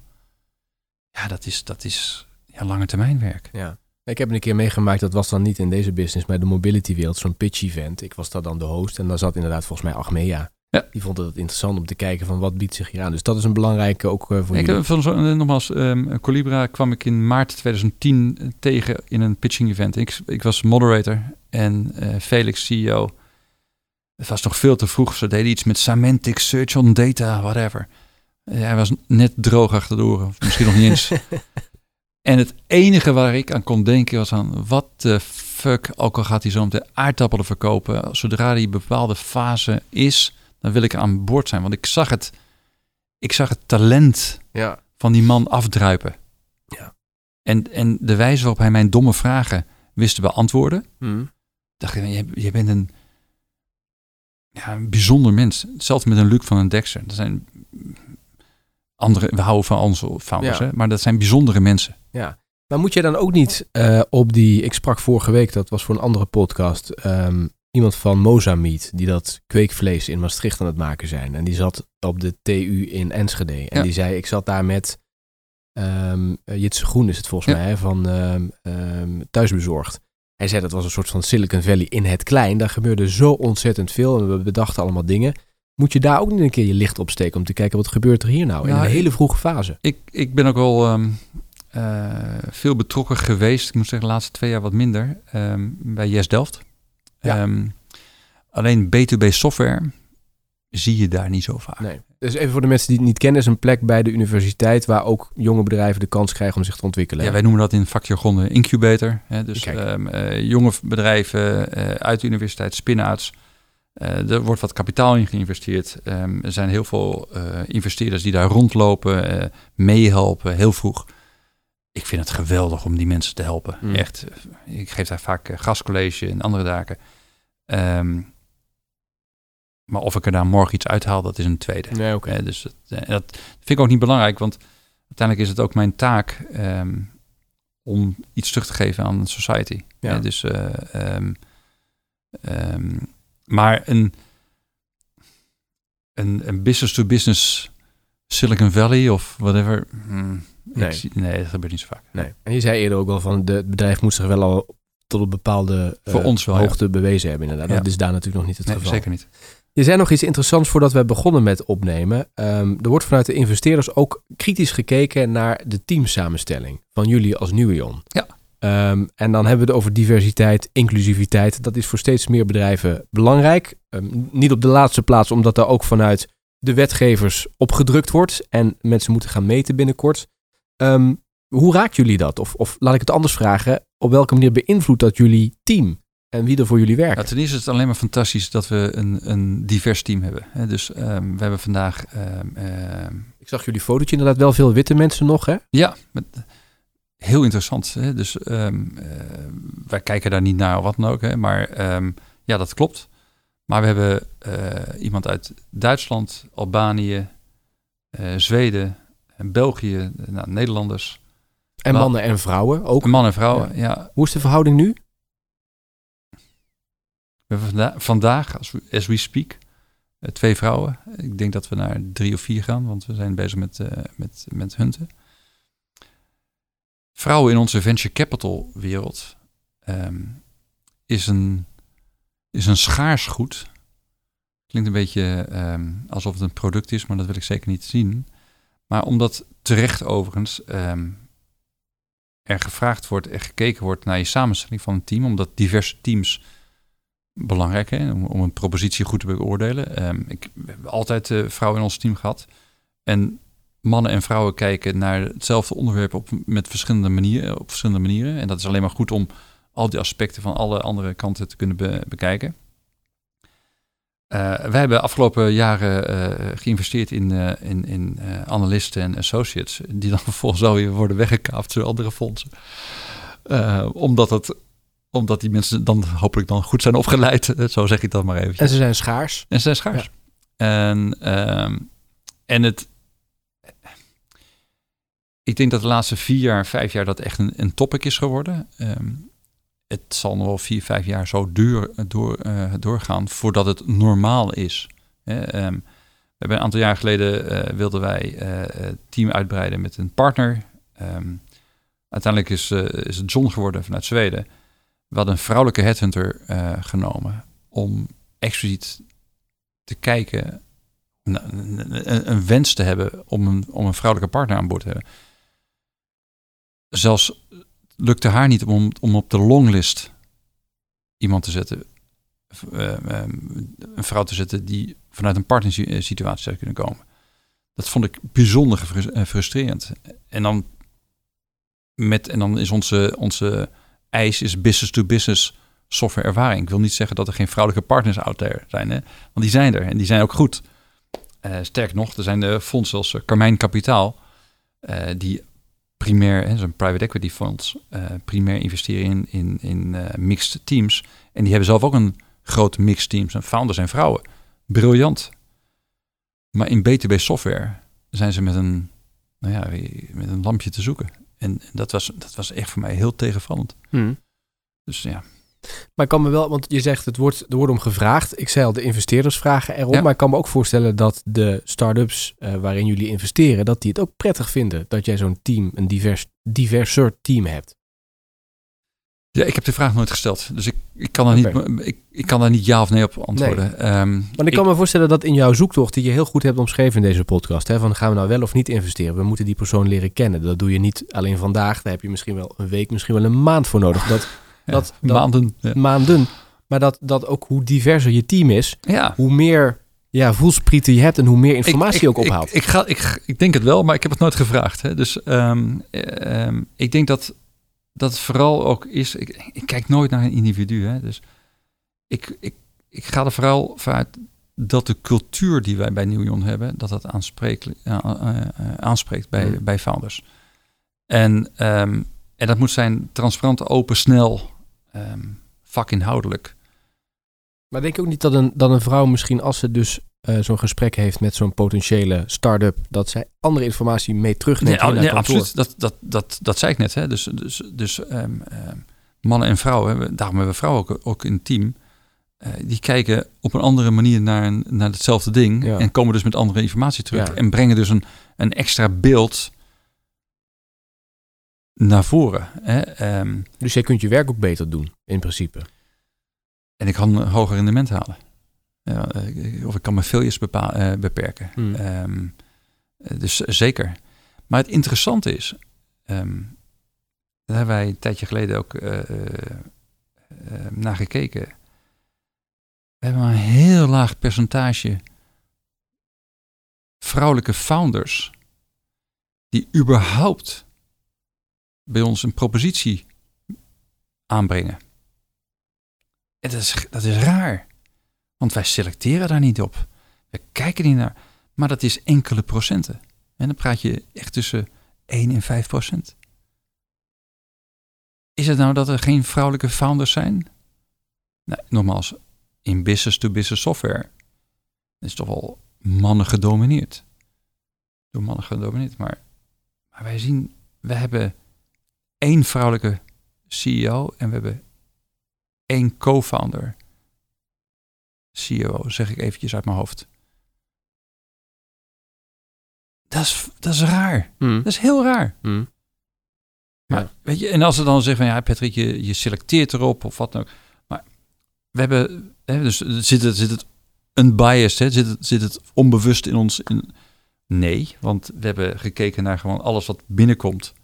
Ja, dat is, dat is ja, lange termijn werk. Ja. Ik heb een keer meegemaakt, dat was dan niet in deze business, maar de mobility wereld, zo'n pitch event. Ik was daar dan de host en daar zat inderdaad volgens mij Achmea. Ja. Die vond het interessant om te kijken van wat biedt zich hier aan. Dus dat is een belangrijke ook eh, voor Ik, jullie. heb van zo, eh, nogmaals, ehm Colibra kwam ik in maart 2010 tegen in een pitching event. Ik, ik was moderator en eh, Felix, CEO. Het was nog veel te vroeg. Ze deden iets met semantic search on data, whatever. Eh, hij was net droog achter de oren, of misschien nog niet eens. En het enige waar ik aan kon denken was aan... wat de fuck, ook al gaat hij zo meteen aardappelen verkopen... zodra die bepaalde fase is, dan wil ik aan boord zijn. Want ik zag het, ik zag het talent Ja. van die man afdruipen. Ja. En, en de wijze waarop hij mijn domme vragen wist te beantwoorden... Hm. Dacht ik, je, je bent een, ja, een bijzonder mens. Hetzelfde met een Luc van een Dexter. Dat zijn andere, we houden van onze founders, Ja. hè? maar dat zijn bijzondere mensen. Maar moet je dan ook niet eh, op die, ik sprak vorige week, dat was voor een andere podcast, ehm, iemand van Mozameat, die dat kweekvlees in Maastricht aan het maken zijn. En die zat op de TU in Enschede. En Ja. die zei, ik zat daar met eh, Jitse Groen is het volgens Ja. mij, hè, van ehm, Thuisbezorgd. Hij zei dat was een soort van Silicon Valley in het klein. Daar gebeurde zo ontzettend veel en we bedachten allemaal dingen. Moet je daar ook niet een keer je licht op steken om te kijken wat gebeurt er hier nou in een hele vroege fase? Ik, ik ben ook wel ehm, eh, veel betrokken geweest. Ik moet zeggen, de laatste twee jaar wat minder. ehm, bij Yes Delft. Ja. Ehm, alleen B2B software zie je daar niet zo vaak. Nee. Dus even voor de mensen die het niet kennen, is een plek bij de universiteit waar ook jonge bedrijven de kans krijgen om zich te ontwikkelen. Ja, wij noemen dat in vakjargon een incubator. Hè? Dus ehm, eh, jonge bedrijven eh, uit de universiteit, spin-outs. Eh, er wordt wat kapitaal in geïnvesteerd. Ehm, er zijn heel veel investeerders die daar rondlopen, eh, meehelpen, heel vroeg. Ik vind het geweldig om die mensen te helpen. Mm. Echt. Ik geef daar vaak gastcollege en andere daken. Ehm, maar of ik er daar morgen iets uithaal, dat is een tweede. Nee, oké. Eh, dus dat, eh, dat vind ik ook niet belangrijk, want uiteindelijk is het ook mijn taak ehm, om iets terug te geven aan de society. Ja. Eh, dus, eh, ehm, ehm, maar een, een, een business-to-business Silicon Valley of whatever, hmm, Nee. zie, nee, dat gebeurt niet zo vaak. Nee. En je zei eerder ook wel van de, het bedrijf moet zich wel al tot een bepaalde Voor ons wel, ja. hoogte bewezen hebben inderdaad. Ja. Dat is daar natuurlijk nog niet het Nee, geval. zeker niet. Je zei nog iets interessants voordat we begonnen met opnemen. Ehm, er wordt vanuit de investeerders ook kritisch gekeken naar de teamsamenstelling van jullie als Nuion. Ja. Ehm, en dan hebben we het over diversiteit, inclusiviteit. Dat is voor steeds meer bedrijven belangrijk. Ehm, niet op de laatste plaats, omdat daar ook vanuit de wetgevers op gedrukt wordt. En mensen moeten gaan meten binnenkort. Hoe raakt jullie dat? Of, of laat ik het anders vragen. Op welke manier beïnvloedt dat jullie team? En wie er voor jullie werkt? Ja, ten eerste is het alleen maar fantastisch dat we een, een divers team hebben. Dus ehm, we hebben vandaag ehm, ehm, Ik zag jullie fotootje inderdaad wel veel witte mensen nog, hè? Ja, met, heel interessant. Hè? Dus eh, wij kijken daar niet naar of wat dan ook. Hè? Maar ja, dat klopt. Maar we hebben eh, iemand uit Duitsland, Albanië, eh, Zweden, en België, nou, Nederlanders. En mannen en vrouwen ook. Een man en vrouwen. Ja. Hoe is de verhouding nu? We hebben vanda- vandaag, als we, as we speak, eh, twee vrouwen. Ik denk dat we naar drie of vier gaan, want we zijn bezig met, eh, met, met hunten. Vrouwen in onze venture capital wereld ehm, is, een, is een schaars goed. Klinkt een beetje ehm, alsof het een product is, maar dat wil ik zeker niet zien. Maar omdat terecht overigens ehm, er gevraagd wordt, er gekeken wordt naar je samenstelling van een team, omdat diverse teams belangrijk hè, om, een propositie goed te beoordelen. Ehm, ik, hebben altijd eh, vrouwen in ons team gehad. En mannen en vrouwen kijken naar hetzelfde onderwerp op, met verschillende manieren, op verschillende manieren. En dat is alleen maar goed om al die aspecten van alle andere kanten te kunnen be- bekijken. Eh, wij hebben afgelopen jaren eh, geïnvesteerd in, eh, in, in analisten en associates, die dan vervolgens alweer worden weggekaapt door andere fondsen. Omdat, het, omdat die mensen dan hopelijk dan goed zijn opgeleid, zo zeg ik dat maar eventjes. En ze zijn schaars. En ze zijn schaars. En, ehm, en het. Ik denk dat de laatste vier jaar, vijf jaar dat echt een, een topic is geworden. Ehm, het zal nog wel vier, vijf jaar zo duur door, eh, doorgaan voordat het normaal is. Ehm, we hebben een aantal jaar geleden eh, wilden wij eh, het team uitbreiden met een partner. Uiteindelijk is, is het John geworden vanuit Zweden. We hadden een vrouwelijke headhunter eh, genomen om expliciet te kijken, een, wens te hebben om een, om een vrouwelijke partner aan boord te hebben. Zelfs lukte haar niet om, om op de longlist iemand te zetten, eh, eh, een vrouw te zetten die vanuit een partnersituatie zou kunnen komen. Dat vond ik bijzonder eh, frustrerend. En dan, met, en dan is onze, onze eis is business-to-business software ervaring. Ik wil niet zeggen dat er geen vrouwelijke partners out there zijn, hè? want die zijn er en die zijn ook goed. Eh sterk nog, er zijn de fondsen als eh, Carmijn Kapitaal, eh, die primair, hè, zo'n private equity fonds, primair investeren in, in, in mixed teams. En die hebben zelf ook een groot mixed teams en founders en vrouwen. Briljant. Maar in B2B software zijn ze met een, nou ja, met een lampje te zoeken. En dat was, dat was echt voor mij heel tegenvallend. Dus ja, Maar ik kan me wel, want je zegt het wordt, er wordt om gevraagd. Ik zei al, de investeerders vragen erom. Ja. Maar ik kan me ook voorstellen dat de start-ups eh, waarin jullie investeren, dat die het ook prettig vinden dat jij zo'n team, een divers, diverser team hebt. Ja, ik heb de vraag nooit gesteld. Dus ik, ik, kan, daar niet, ik, ik kan daar niet ja of nee op antwoorden. Ehm, Maar ik kan me voorstellen dat in jouw zoektocht, die je heel goed hebt omschreven in deze podcast, hè, van gaan we nou wel of niet investeren? We moeten die persoon leren kennen. Dat doe je niet alleen vandaag. Daar heb je misschien wel een week, misschien wel een maand voor nodig. Dat, ja, dat- dat- maanden. Ja. maanden. Maar dat, dat ook hoe diverser je team is, ja, hoe meer ja, voelsprieten je hebt en hoe meer informatie je ook ophaalt. Ik, ik, ga, ik, ik denk het wel, maar ik heb het nooit gevraagd. Hè. Dus ehm, eh, ehm, ik denk dat dat het vooral ook is. Ik, ik kijk nooit naar een individu. Hè. Dus ik, ik, ik ga er vooral vanuit dat de cultuur die wij bij Nieuwion hebben, dat dat aanspreekt, uh, aanspreekt bij, Mm. bij founders. En, ehm, en dat moet zijn transparant, open, snel, ehm vakinhoudelijk. Maar denk je ook niet dat een, dat een vrouw misschien als ze dus eh, zo'n gesprek heeft met zo'n potentiële start-up, dat zij andere informatie mee terugneemt Nee, nee absoluut. Dat, dat, dat, dat zei ik net. Hè. Dus, dus, dus ehm, ehm, mannen en vrouwen, daarom hebben we vrouwen ook, ook in het team. eh, die kijken op een andere manier naar, een, naar hetzelfde ding. Ja. En komen dus met andere informatie terug. Ja. En brengen dus een, een extra beeld naar voren. Hè. Ehm, Dus jij kunt je werk ook beter doen, in principe. en ik kan een hoger rendement halen. Eh, of ik kan mijn failures bepa- eh, beperken. Hmm. Ehm, eh, dus zeker. Maar het interessante is, ehm, daar hebben wij een tijdje geleden ook eh, naar gekeken. We hebben maar een heel laag percentage vrouwelijke founders die überhaupt bij ons een propositie aanbrengen. En dat is, dat is raar, want wij selecteren daar niet op. We kijken niet naar, maar dat is enkele procenten. En dan praat je echt tussen 1 en 5 procent. Is het nou dat er geen vrouwelijke founders zijn? Nou, nogmaals, in business-to-business software is toch wel mannen gedomineerd. Door mannen gedomineerd. Maar, maar wij zien, we hebben één vrouwelijke CEO en we hebben één co-founder CEO, zeg ik eventjes uit mijn hoofd. Dat is, dat is raar. Hmm. Dat is heel raar. Hmm. Maar, Ja. weet je, en als ze dan zeggen van ja, Patrick, je, je selecteert erop of wat dan ook. Maar we hebben, hè, dus zit het, zit het unbiased, hè? Zit, het, zit het onbewust in ons? In... Nee, want we hebben gekeken naar gewoon alles wat binnenkomt.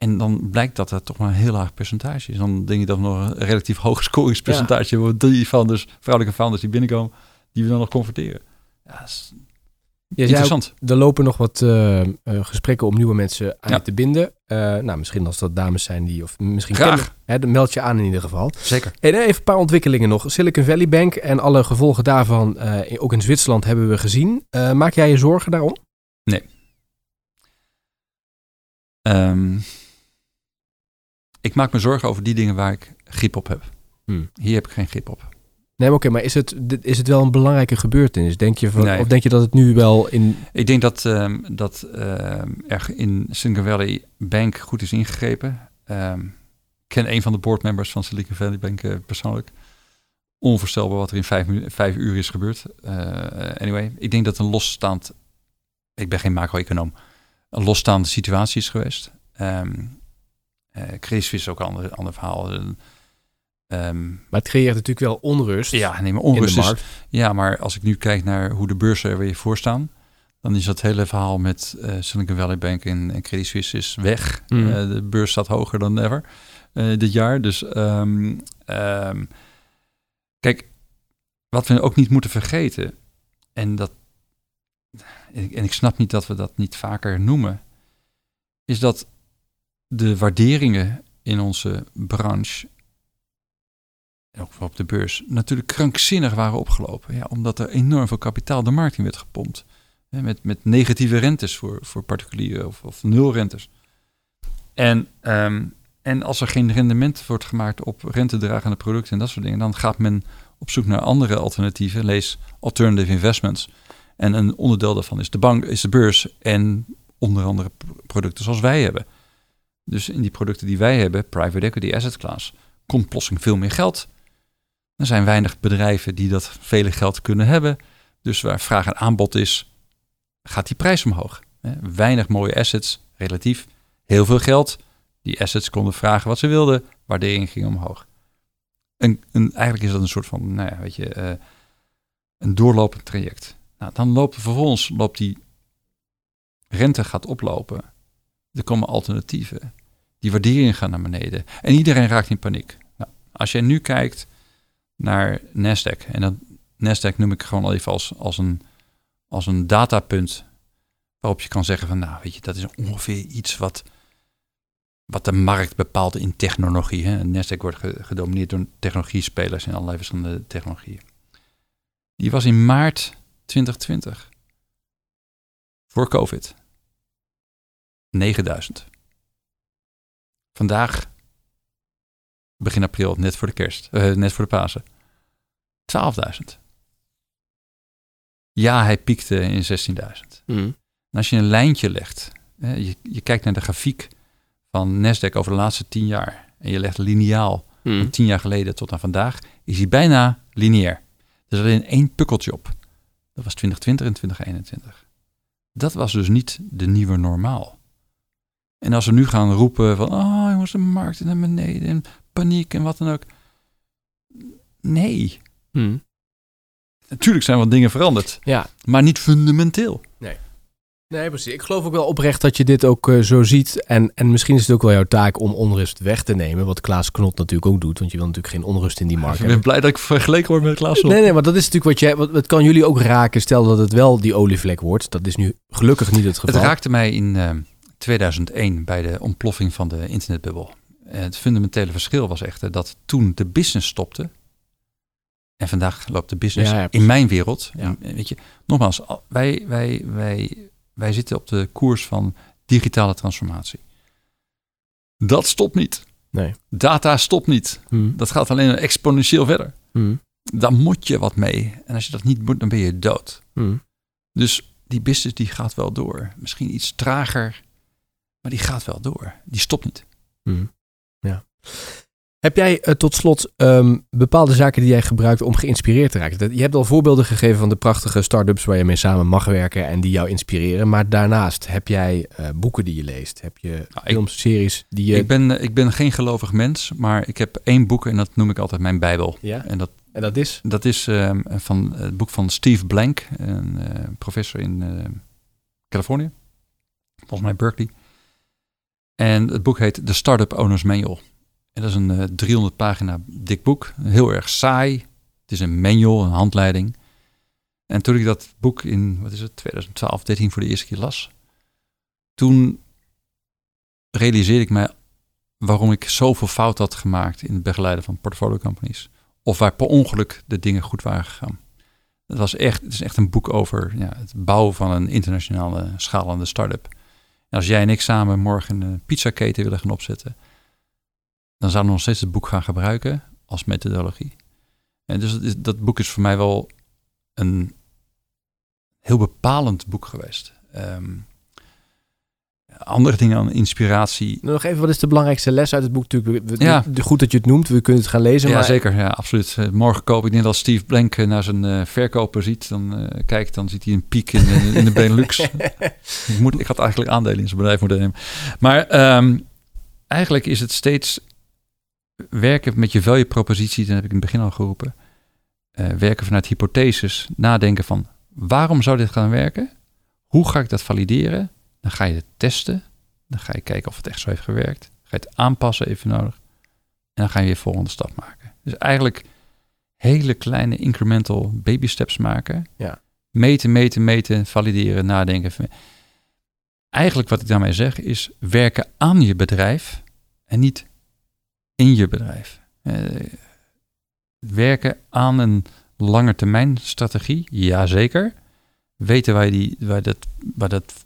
En dan blijkt dat er toch maar een heel laag percentage is. Dan denk je dat we nog een relatief hoog scoringspercentage hebben. Drie founders, vrouwelijke founders die binnenkomen, die we dan nog converteren. Ja, dat is ook, interessant. er lopen nog wat eh, eh, gesprekken om nieuwe mensen aan Ja. te binden. Eh, nou, misschien als dat dames zijn die, of misschien Graag. kennen, hè, dan meld je aan in ieder geval. Zeker. En even een paar ontwikkelingen nog. Silicon Valley Bank en alle gevolgen daarvan, ook in Zwitserland, hebben we gezien. Maak jij je zorgen daarom? Ehm, ik maak me zorgen over die dingen waar ik grip op heb. Hmm. Hier heb ik geen grip op. Nee, maar oké, maar is het, dit- is het wel een belangrijke gebeurtenis? Denk je van, Nee. Of denk je dat het nu wel in... Ik denk dat, ehm, dat ehm, er in Silicon Valley Bank goed is ingegrepen. Ehm, ik ken een van de boardmembers van Silicon Valley Bank eh, persoonlijk. Onvoorstelbaar wat er in vijf, vijf uur is gebeurd. Eh, anyway, ik denk dat een losstaand... Ik ben geen macro-econoom. Een losstaande situatie is geweest. Ehm eh Credit Suisse is ook een ander, ander verhaal. Eh, ehm, Maar het creëert natuurlijk wel onrust ja, nee, maar in onrust de is, markt. Ja, maar als ik nu kijk naar hoe de beurzen er weer voor staan, dan is dat hele verhaal met eh, Silicon Valley Bank en, en Credit Suisse is weg. Mhm. De beurs staat hoger dan ever dit jaar. Dus ehm, ehm, kijk, wat we ook niet moeten vergeten, en dat en ik snap niet dat we dat niet vaker noemen, is dat de waarderingen in onze branche ook op de beurs, natuurlijk krankzinnig waren opgelopen. Ja, omdat er enorm veel kapitaal de markt in werd gepompt. Hè, met, met negatieve rentes voor, voor particulieren of, of nul rentes. En, ehm, en als er geen rendement wordt gemaakt op rentedragende producten en dat soort dingen, dan gaat men op zoek naar andere alternatieven. Lees alternative investments. En een onderdeel daarvan is de bank, is de beurs en onder andere producten zoals wij hebben. Dus in die producten die wij hebben, private equity asset class, komt plotseling veel meer geld. Er zijn weinig bedrijven die dat vele geld kunnen hebben. Dus waar vraag en aanbod is, gaat die prijs omhoog. Weinig mooie assets, relatief. Heel veel geld. Die assets konden vragen wat ze wilden. Waardering ging omhoog. Een, eigenlijk is dat een soort van, nou ja, weet je, eh, een doorlopend traject. Nou, dan loopt vervolgens loopt die rente gaat oplopen. Er komen alternatieven. Die waarderingen gaan naar beneden. En iedereen raakt in paniek. Nou, als jij nu kijkt naar Nasdaq, en dan Nasdaq noem ik gewoon al even als, als, een, als een datapunt waarop je kan zeggen van nou weet je, dat is ongeveer iets wat, wat de markt bepaalt in technologie. Hè. Nasdaq wordt gedomineerd door technologiespelers in allerlei verschillende technologieën. Die was in maart 2020 voor COVID 9000. Vandaag, begin april, net voor de kerst, uh, net voor de Pasen, 12.000. Ja, hij piekte in 16.000. Mm. als je een lijntje legt, hè, je, je, kijkt naar de grafiek van Nasdaq over de laatste 10 jaar en je legt lineaal Mm. van 10 jaar geleden tot aan vandaag, is hij bijna lineair. Er is alleen één pukkeltje op. Dat was 2020 en 2021. Dat was dus niet de nieuwe normaal. En als we nu gaan roepen van, oh jongens, de markt naar beneden en paniek en wat dan ook. Nee. Mm. Natuurlijk zijn wat dingen veranderd, Ja, maar niet fundamenteel. nee, precies. Ik geloof ook wel oprecht dat je dit ook eh, zo ziet. En, en misschien is het ook wel jouw taak om onrust weg te nemen. Wat Klaas Knot natuurlijk ook doet. Want je wil natuurlijk geen onrust in die markt Ik ben blij dat ik vergeleken word met Klaas. Nee, nee, maar dat is natuurlijk wat jij. Wat, wat kan jullie ook raken? Stel dat het wel die olievlek wordt. Dat is nu gelukkig niet het Het geval. raakte mij in eh, 2001 bij de ontploffing van de internetbubbel. En het fundamentele verschil was echter dat toen de business stopte. En vandaag loopt de business Ja, ja, in mijn wereld. Ja. En, weet je, nogmaals, al- wij, wij, wij, wij zitten op de koers van digitale transformatie. Dat stopt niet. Nee. Data stopt niet. Hmm. Dat gaat alleen exponentieel verder. Hmm. Daar moet je wat mee. En als je dat niet moet, dan ben je dood. Hmm. Dus die business die gaat wel door. Misschien iets trager, maar die gaat wel door. Die stopt niet. Hmm. Ja. Heb jij eh, tot slot ehm, bepaalde zaken die jij gebruikt om geïnspireerd te raken? Je hebt al voorbeelden gegeven van de prachtige start-ups waar je mee samen mag werken en die jou inspireren. Maar daarnaast heb jij eh, boeken die je leest? Heb je ik- films, series die je... Ik, ben, eh, ik ben geen gelovig mens, maar ik heb één boek en dat noem ik altijd mijn Bijbel. Ja? En dat, En dat is? dat is ehm, van het boek van Steve Blank, een professor in Californië, volgens mij Berkeley. En het boek heet The Startup Owner's Manual. En dat is een eh, 300 pagina dik boek, heel erg saai. Het is een manual, een handleiding. En toen ik dat boek in, wat is het, 2012, 13 voor de eerste keer las, toen realiseerde ik mij waarom ik zoveel fout had gemaakt in het begeleiden van portfolio companies. Of waar per ongeluk de dingen goed waren gegaan. Het, was echt, het is echt een boek over ja, het bouwen van een internationale schalende start-up. Als jij en ik samen morgen een pizzaketen willen gaan opzetten, dan zouden we nog steeds het boek gaan gebruiken als methodologie. En dus dat, boek is voor mij wel een heel bepalend boek geweest. Ehm, andere dingen aan inspiratie. Nou, Nog even, wat is de belangrijkste les uit het boek? Natuurlijk, Ja. Goed dat je het noemt, we kunnen het gaan lezen. Ja, maar zeker. Ja, absoluut. Eh, Morgen koop ik. denk dat als Steve Blank eh, naar zijn eh, verkoper ziet, dan kijkt, dan ziet hij een piek in, de- in de Benelux. ik, moet, ik had eigenlijk aandelen in zijn bedrijf moeten nemen. Maar ehm, eigenlijk is het steeds werken met je value propositie, dat heb ik in het begin al geroepen. Werken vanuit hypotheses, nadenken van waarom zou dit gaan werken? Hoe ga ik dat valideren? Dan ga je het testen. Dan ga je kijken of het echt zo heeft gewerkt. Ga je het aanpassen even nodig. En dan ga je weer volgende stap maken. Dus eigenlijk hele kleine incremental baby steps maken. Ja. Meten, meten, meten, valideren, nadenken. Eigenlijk wat ik daarmee zeg is werken aan je bedrijf en niet in je bedrijf. Eh, werken aan een langetermijn strategie, jazeker. Weten waar die, waar dat, waar dat,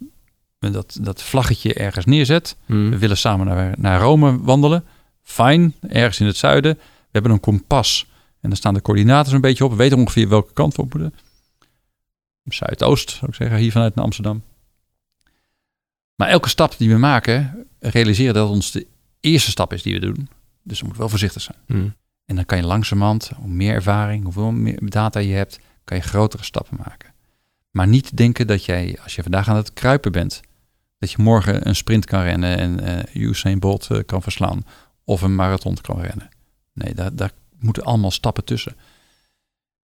dat, dat vlaggetje ergens neerzet. Hmm. We willen samen naar, naar Rome wandelen. Fijn, ergens in het zuiden. We hebben een kompas. En daar staan de coördinaten een beetje op. We weten ongeveer welke kant we op moeten. Zuidoost, zou ik zeggen, hier vanuit Amsterdam. Maar elke stap die we maken, realiseren dat het ons de eerste stap is die we doen. Dus we moeten wel voorzichtig zijn. Hmm. En dan kan je langzamerhand, hoe meer ervaring, hoeveel meer data je hebt, kan je grotere stappen maken. Maar niet denken dat jij, als je vandaag aan het kruipen bent, dat je morgen een sprint kan rennen en eh Usain Bolt eh, kan verslaan. Of een marathon kan rennen. Nee, daar, daar moeten allemaal stappen tussen.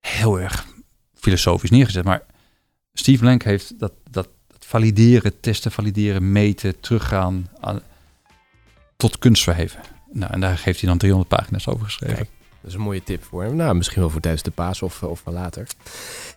Heel erg filosofisch neergezet. Maar Steve Blank heeft dat, dat, valideren, testen, valideren, meten, teruggaan aan, tot kunst verheven. Nou, en daar heeft hij dan 300 pagina's over geschreven. Dat is een mooie tip voor hem. Nou, misschien wel voor tijdens de paas of, of later.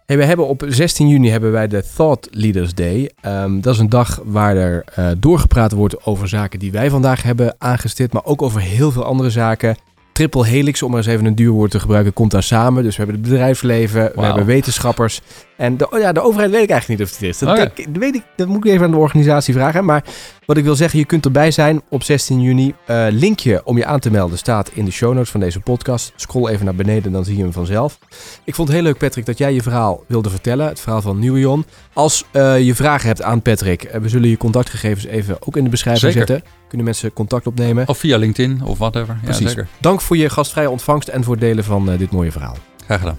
Hey, we hebben op 16 juni hebben wij de Thought Leaders Day. Ehm, dat is een dag waar er uh, doorgepraat wordt over zaken die wij vandaag hebben aangestipt, maar ook over heel veel andere zaken. Triple Helix, om maar eens even een duur woord te gebruiken, komt daar samen. Dus we hebben het bedrijfsleven, we hebben wetenschappers. En de, ja, de overheid weet ik eigenlijk niet of het is. Dat, oh dat, weet ik, dat moet ik even aan de organisatie vragen. Maar wat ik wil zeggen, je kunt erbij zijn op 16 juni. Uh, linkje om je aan te melden staat in de show notes van deze podcast. Scroll even naar beneden, dan zie je hem vanzelf. Ik vond het heel leuk, Patrick, dat jij je verhaal wilde vertellen. Het verhaal van Nieuwion. Als uh, je vragen hebt aan Patrick, uh, we zullen je contactgegevens even ook in de beschrijving zetten. Kunnen mensen contact opnemen. Of via LinkedIn of whatever. Precies. Ja, zeker. Dank voor je gastvrije ontvangst en voor het delen van dit mooie verhaal. Graag gedaan.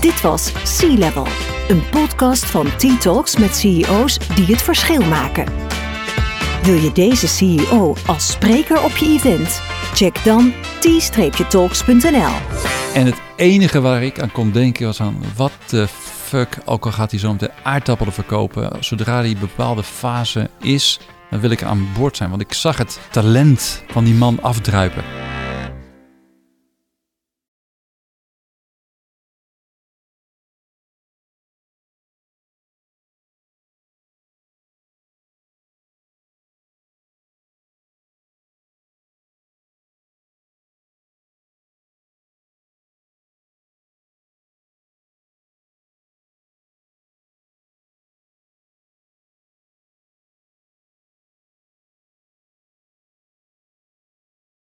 Dit was Sea Level, een podcast van T-Talks met CEO's die het verschil maken. Wil je deze CEO als spreker op je event? Check dan t-talks.nl. En het enige waar ik aan kon denken was aan wat de fuck, ook al gaat hij zo meteen aardappelen verkopen, zodra die bepaalde fase is, dan wil ik aan boord zijn. Want ik zag het talent van die man afdruipen.